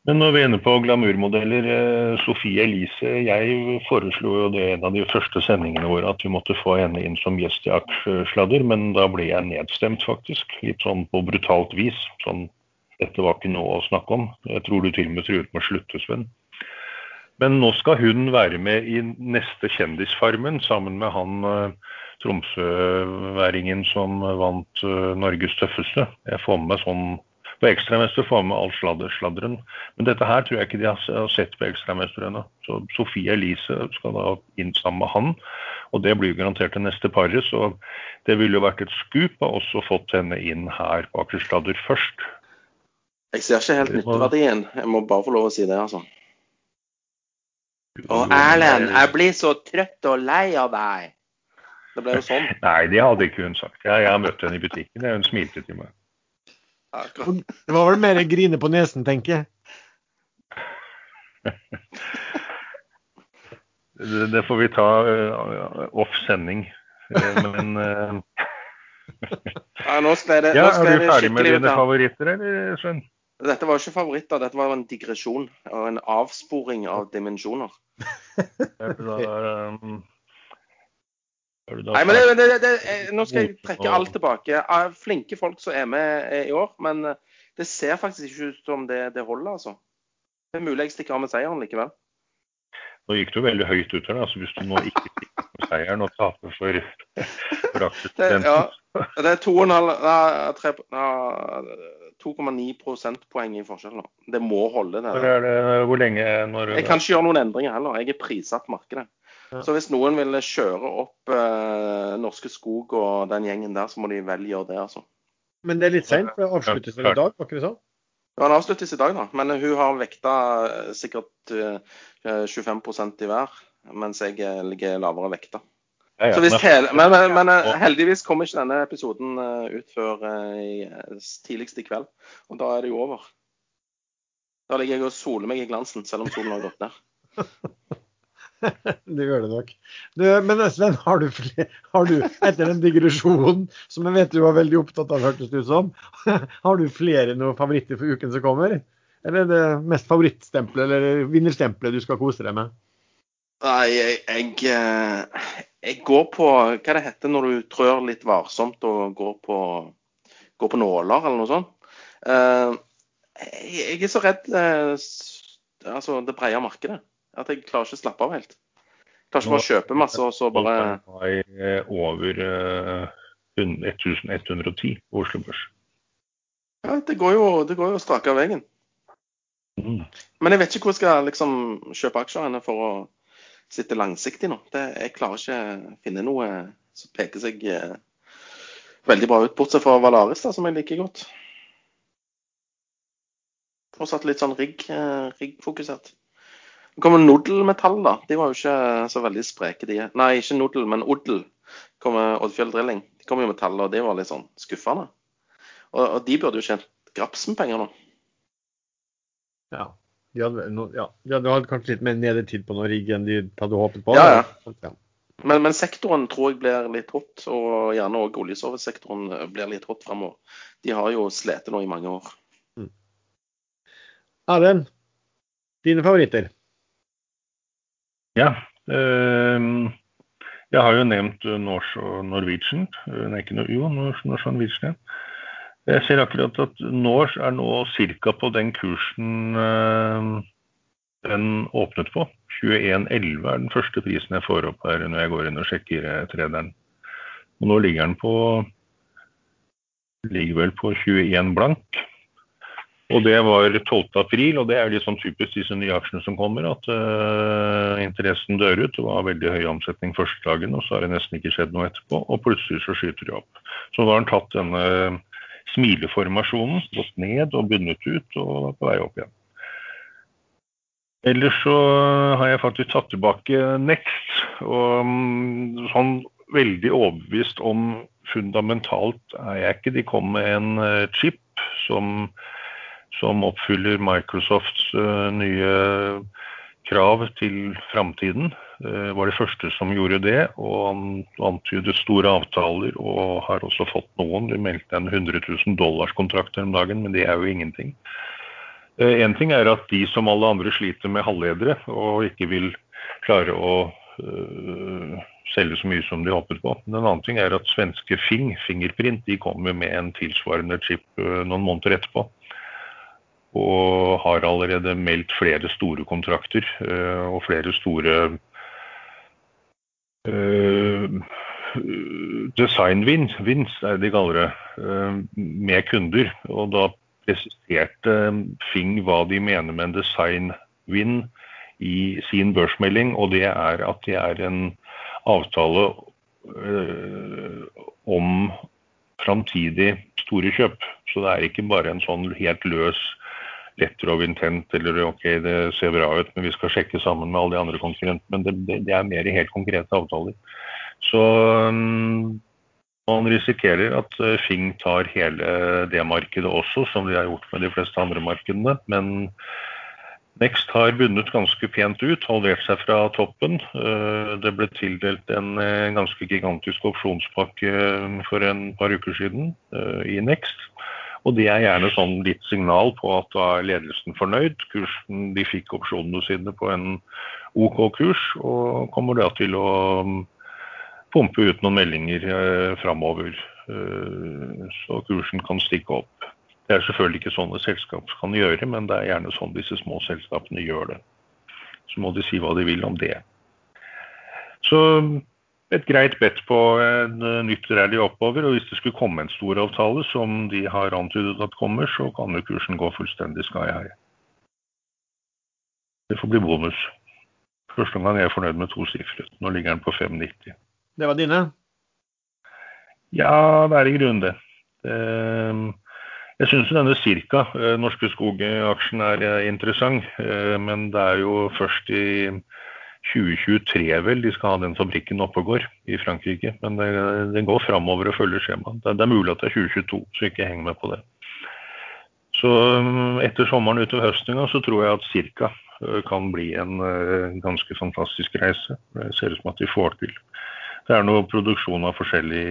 Men når vi er inne på glamourmodeller, eh, Sofie Elise, jeg foreslo jo det en av de første sendingene våre at vi måtte få henne inn som gjest i Aksjesladder, men da ble jeg nedstemt, faktisk. Litt sånn på brutalt vis. Sånn dette var ikke noe å snakke om. Jeg tror du til og med truet med å slutte, Sven. Men nå skal hun være med i neste Kjendisfarmen sammen med han uh, tromsøværingen som vant uh, Norges tøffeste. Jeg får med meg sånn på Ekstramester får med all sladder, sladderen. Men dette her tror jeg ikke de har sett på Ekstramester ennå. Så Sofie Elise skal da inn sammen med han, og det blir jo garantert det neste paret. Så det ville jo vært et skup å også fått henne inn her på Akersladder først. Jeg ser ikke helt nytteverdien. Jeg må bare få lov å si det, altså. Å, Erlend, jeg blir så trøtt og lei av deg. Det ble jo sånn. [LAUGHS] Nei, det hadde ikke hun sagt. Jeg, jeg har møtt henne i butikken. Hun smilte til meg. Det var vel mer grine på nesen, tenker jeg. Det, det får vi ta uh, off sending. Men uh... ja, nå skal det, ja, Er du ferdig med dine favoritter, eller, Sven? Dette var ikke favoritter, dette var en digresjon og en avsporing av dimensjoner. da, um, Nei, men det, det, det, Nå skal jeg trekke alt tilbake. Flinke folk som er med eh, i år, men eh, det ser faktisk ikke ut som det, holder, altså. Det er mulig jeg stikker av med seieren likevel. Nå gikk du veldig høyt ut her, altså hvis du nå ikke stikker med seieren og taper for, for [LAUGHS] aksjestudenten. Ja, det er 2,9 prosentpoeng i forskjell nå. Det må holde. Det, det. Hvor lenge? Når, jeg kan ikke gjøre noen endringer heller. Jeg er prissatt markedet. Så hvis noen vil kjøre opp eh, Norske Skog og den gjengen der, så må de vel gjøre det, altså. Men det er litt seint, for det avsluttes vel i dag, var ikke det sånn? Ja, den avsluttes i dag, da. Men hun har vekta eh, sikkert eh, 25% i hver, mens jeg eh, ligger lavere vekta. Ja, ja, hele, men, men, men, heldigvis kommer ikke denne episoden ut før i, tidligst i kveld. Og da er det jo over. Da ligger jeg og soler meg i glansen, selv om solen har gått ned. [LAUGHS] [LAUGHS] det gjør det nok. Du, men Sven, har du, har du, etter den digresjonen, som jeg vet du var veldig opptatt av, hørtes det ut som, [LAUGHS] har du flere noen favoritter for uken som kommer? Eller er det mest favorittstempelet eller vinnerstempelet du skal kose deg med? Nei, jeg, jeg, eh, jeg, går på hva det heter når du trør litt varsomt og går på, går på nåler, eller noe sånt. Eh, jeg er så redd eh, altså det brede markedet. At jeg klarer ikke å slappe av helt. Jeg klarer ikke bare å kjøpe masse og så bare eh, Over uh, 1110 på Oslo Børs. Ja, det går jo, det går jo strake av veien. Mm. Men jeg vet ikke hvor jeg skal liksom kjøpe aksjer for å sitte langsiktig nå. Det, jeg klarer ikke å finne noe som peker seg eh, veldig bra ut, bortsett fra Valaris, da, som jeg liker godt. Fortsatt litt sånn rigg-fokusert. Så kommer Nodel-metall, da. De var jo ikke så veldig spreke, de. Nei, ikke Nodel, men Oddel. kommer Oddfjell Drilling. De kom jo med tall, og det var litt sånn skuffende. Og, og de burde jo tjent graps med penger nå. Ja. De hadde, no, ja, de hadde kanskje litt mer nedertid på noe rigg enn de hadde håpet på. Ja, ja. Men, men, sektoren tror jeg blir litt hot, og gjerne òg oljeservicesektoren blir litt hot fremover. De har jo slitt nå i mange år. Mm. Erlend, dine favoritter? Ja. Øh, jeg har jo nevnt Norse og Norwegian. Nei, ikke jo, Norse, og Norwegian. Jeg ser akkurat at Norse er nå ca. på den kursen øh, den åpnet på. 21,11 er den første prisen jeg får opp her når jeg går inn og sjekker trederen. Og nå ligger den på ligger vel på 21 blank. Og det var 12. april, og det er litt sånn typisk disse nye aksjene som kommer, at uh, interessen dør ut. Det var veldig høy omsetning første dagen, og så har det nesten ikke skjedd noe etterpå. Og plutselig så skyter de opp. Så da har han tatt denne smileformasjonen, gått ned og bundet ut, og er på vei opp igjen. Ellers så har jeg faktisk tatt tilbake Next. Og mm, sånn veldig overbevist om fundamentalt er jeg ikke. De kom med en eh, chip som som oppfyller Microsofts uh, nye krav til framtiden. Uh, var det første som gjorde det, og antydet store avtaler og har også fått noen. De meldte en 100 000 dollars kontrakter om dagen, men det er jo ingenting. Én uh, ting er at de som alle andre sliter med halvledere og ikke vil klare å selge så mye som de håpet på. En annen ting er at svenske Fing, Fingerprint, de kommer med en tilsvarende chip noen måneder etterpå og har allerede meldt flere store kontrakter eh, og flere store uh, design-wins, er det de kaller det, uh, med kunder. Og da presiserte Fing hva de mener med en design-win i sin børsmelding, og det er at det er en avtale om framtidig store kjøp. Så det er ikke bare en sånn helt løs letter of intent eller ok, det ser bra ut, men vi skal sjekke sammen med alle de andre konkurrentene. Men det, det, det er mer i helt konkrete avtaler. Så um, man risikerer at uh, Fing tar hele det markedet også, som de har gjort med de fleste andre markedene. Men Next har bundet ganske pent ut, halvert seg fra toppen. Uh, det ble tildelt en uh, ganske gigantisk opsjonspakke for en par uker siden i Next. Og det er gjerne sånn litt signal på at da er ledelsen fornøyd. Kursen, de fikk opsjonene sine på en OK kurs, og kommer da til å um, pumpe ut noen meldinger eh, framover. Eh, så kursen kan stikke opp. Det er selvfølgelig ikke sånne selskap kan gjøre, men det er gjerne sånn disse små selskapene gjør det. Så må de si hva de vil om det. Så et greit bett på en eh, nytt rally oppover. Og hvis det skulle komme en stor avtale, som de har antydet at kommer, så kan jo kursen gå fullstendig sky high. Det får bli bonus. Første gang er jeg fornøyd med to tosifret. Nå ligger den på 5,90. Det var dine? Ja, det er i grunnen det. Ehm, jeg syns denne Cirka, eh, Norske Skog-aksjen, er eh, interessant. Men det er jo først i 2023 vel de skal ha den fabrikken oppe og går i Frankrike. Men det, det går framover og følger skjemaet. Det, det, er mulig at det er 2022, så ikke heng med på det. Så um, etter sommeren utover høsten så tror jeg at uh, kan bli en ganske fantastisk reise. Det ser ut som at de får til. Det er noe produksjon av forskjellig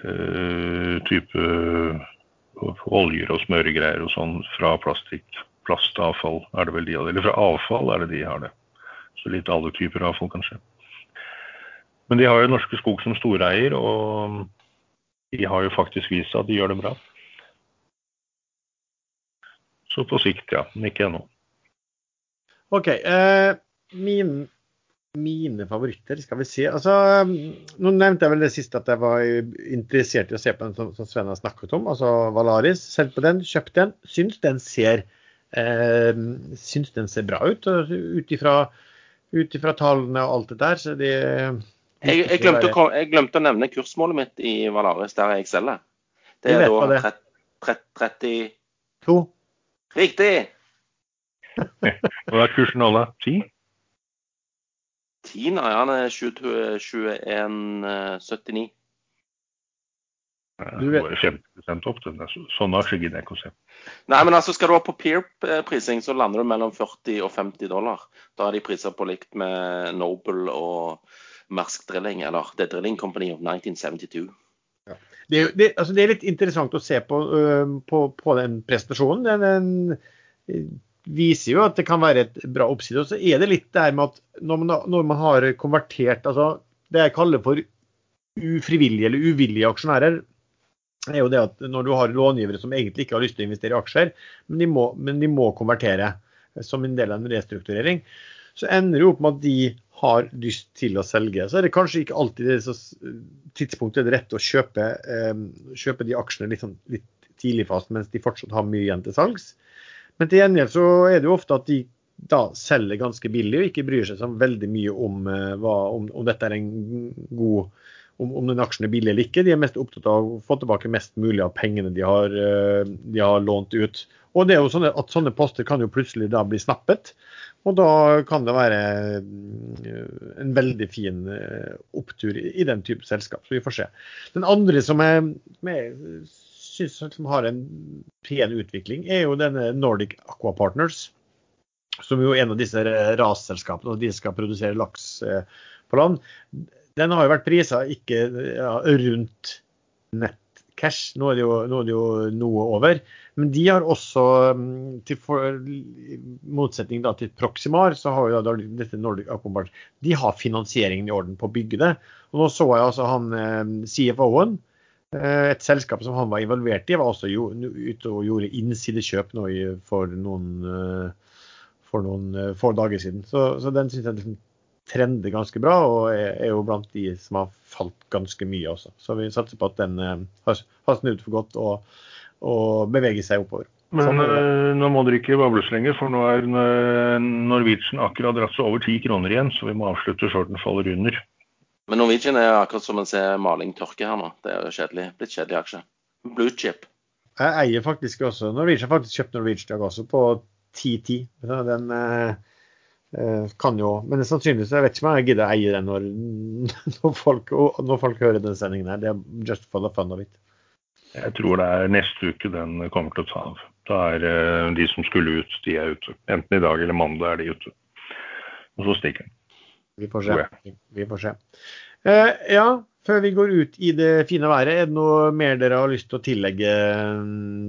uh, type oljer og smøregreier og sånn fra plastikk. Plastavfall er det vel de Eller fra avfall er det de har det. Så litt alle typer avfall, kanskje. Men de har jo Norske Skog som storeier, og de har jo faktisk vist seg at de gjør det bra. Så på sikt, ja. Men ikke ennå. OK. Eh, min, mine favoritter, skal vi si. Altså, nå nevnte jeg vel det siste at jeg var interessert i å se på den som, som Sven har snakket om, altså Valaris. Selv på den, kjøpt den. Syns den ser, eh, syns den ser bra ut, ut ifra ut ifra tallene og alt det der. Så de jeg, jeg, glemte å, jeg, glemte å, nevne kursmålet mitt i Valaris, der jeg selger. Det er da 32 Riktig! Hva er kursen nå, da? 10? 10, nei, han er 21,79. Du vet. 50 opp. til den. Sånn har ikke å se. Nei, men altså skal du opp på peer-prising, så lander du mellom 40 og 50 dollar. Da er de priser på likt med Noble og Mersk Drilling, eller The Drilling Company of 1972. Ja. Det, det, altså det, er litt interessant å se på, uh, på, på den prestasjonen. Den, den, viser jo at det kan være et bra oppside. Og så er det litt det her med at når man, når man har konvertert altså Det jeg kaller for ufrivillige eller uvillige aksjonærer, er jo det at når du har långivere som egentlig ikke har lyst til å investere i aksjer, men de må, men de må konvertere som en del av en restrukturering, så ender det opp med at de har lyst til å selge. Så er det kanskje ikke alltid det tidspunktet er det rette å kjøpe, eh, kjøpe de aksjene litt, sånn, litt tidlig fast mens de fortsatt har mye igjen til salgs. Men til gjengjeld så er det jo ofte at de da selger ganske billig og ikke bryr seg så veldig mye om, eh, hva, om, om dette er en god om, om den aksjen er billig eller ikke. De er mest opptatt av å få tilbake mest mulig av pengene de har, eh, de har lånt ut. Og det er jo sånne, at Sånne poster kan jo plutselig da bli snappet. Og da kan det være eh, en veldig fin eh, opptur i den type selskap. Så vi får se. Den andre som jeg, jeg syns har en pen utvikling, er jo denne Nordic Aqua Partners. Som jo er en av disse rasselskapene, og de skal produsere laks på land den har jo vært prisa ikke ja, rundt nettcash. Nå nå er det jo noe over. Men de har også, mm, for, motsetning da, til Proximar, så har jo da, dette Nordic Aquabart, de har finansieringen i orden på å bygge det. Og nå så jeg altså han eh, CFO-en, eh, et selskap som han var involvert i, var også ute og gjorde innsidekjøp nå for noen, eh, for noen få dager siden. Så, så den syns jeg liksom trender ganske bra, og er, jo blant de som har falt ganske mye også. Så vi satser på at den eh, har, snudd for godt og, og beveger seg oppover. Men sånn, øh, nå må dere ikke bables lenger, for nå er Norwegian akkurat dratt seg over ti kroner igjen, så vi må avslutte før den faller under. Men Norwegian er akkurat som en ser maling tørke her nå. Det er jo kjedelig. Blitt kjedelig aksje. Blue chip. Jeg eier faktisk også Norwegian. Jeg har faktisk kjøpt Norwegian i dag også på 10-10. Den eh, Eh, kan jo, men sannsynligvis jeg vet ikke om jeg gidder å eie det når, [LAUGHS] når, folk, når folk hører den sendingen. her. Det er just for the fun of it. Jeg tror det er neste uke den kommer til å ta av. Da er uh, de som skulle ut, de er ute. Enten i dag eller mandag er de ute. Og så stikker den. Vi får se. Vi får se. Uh, ja, før vi går ut i det fine været, er det noe mer dere har lyst til å tillegge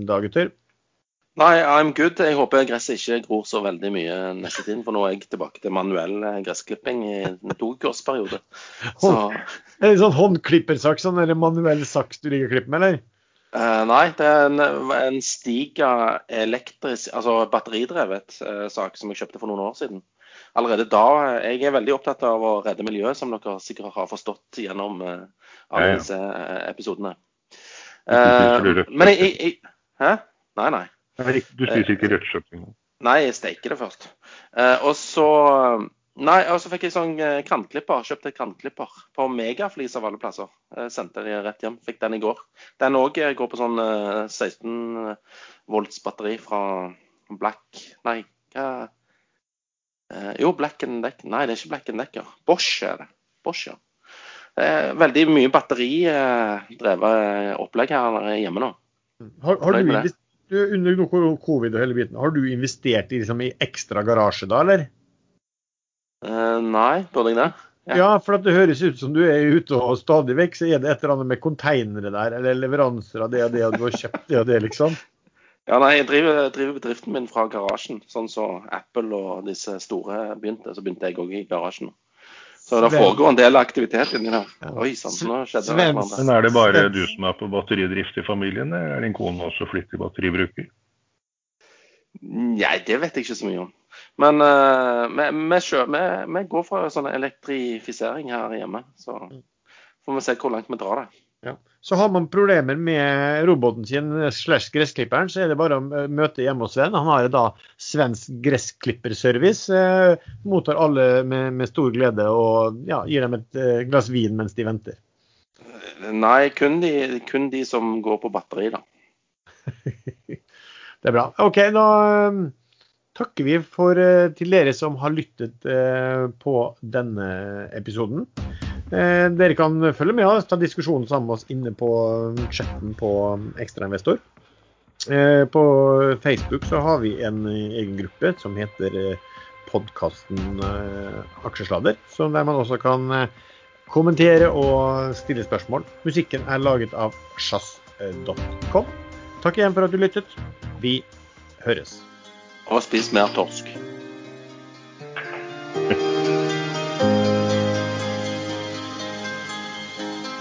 da, gutter? Nei, I'm good. Jeg håper gresset ikke gror så veldig mye neste tiden. For nå er jeg tilbake til manuell eh, gressklipping i en tokursperiode. [LAUGHS] Så... Er det sånn håndklippersaks sånn, eller manuell saks du liker å klippe med, eller? Uh, nei, det er en, en Stiga elektrisk, altså batteridrevet uh, sak som jeg kjøpte for noen år siden. Allerede da Jeg er veldig opptatt av å redde miljøet, som dere sikkert har forstått gjennom uh, alle disse episodene. men jeg, jeg, jeg Hæ? Nei, nei. Du spiser ikke rødt Nei, jeg steker det først. Eh, og så Nei, og så fikk jeg sånn eh, krantklipper. Kjøpte krantklipper på Megaflis av alle plasser. Eh, sendte de rett hjem. Fikk den i går. Den òg går på sånn 16 volts batteri fra Black Nei, hva Jo, Black and Deck. Nei, det er ikke Black and Decker. Bosch er det. Bosch, ja. Veldig mye batteridrevet opplegg her hjemme nå. Har, har, du, under covid og hele biten, har du investert i, liksom, i ekstra garasje da, eller? Uh, nei, ikke det? Ja. ja, for det høres ut som du er ute og stadig vekk så er det et eller annet med konteinere der, eller leveranser av det og det, og du har kjøpt det og det, liksom? Ja, nei, jeg driver, driver bedriften min fra garasjen. Sånn som så Apple og disse store begynte, så begynte jeg òg i garasjen. Så det foregår en del aktivitet inni der. Oi sann, nå skjedde det. Men er det bare du som er på batteridrift i familien, eller er din kone også flittig batteribruker? Nei, det vet jeg ikke så mye om. Men uh, vi, vi, vi, vi, går for sånn elektrifisering her hjemme. Så får vi se hvor langt vi drar det. Ja. Så har man problemer med roboten sin slash gressklipperen, så er det bare å møte hjemme hos Sven. Han har da svensk gressklipperservice. Eh, mottar alle med, med, stor glede og ja, gir dem et eh, glass vin mens de venter. Nei, kun de, kun de som går på batteri, da. [LAUGHS] det er bra. OK, da um, takker vi for, uh, til dere som har lyttet eh, på denne episoden. Eh, dere kan følge med oss, ta diskusjonen sammen med oss inne på chatten på Ekstrainvestor. Eh, på Facebook så har vi en egen gruppe som heter eh, podkasten Aksjesladder, der man også kan kommentere og stille spørsmål. Musikken er laget av sjazz.com. Takk igjen for at du lyttet. Vi høres. Og spis mer torsk.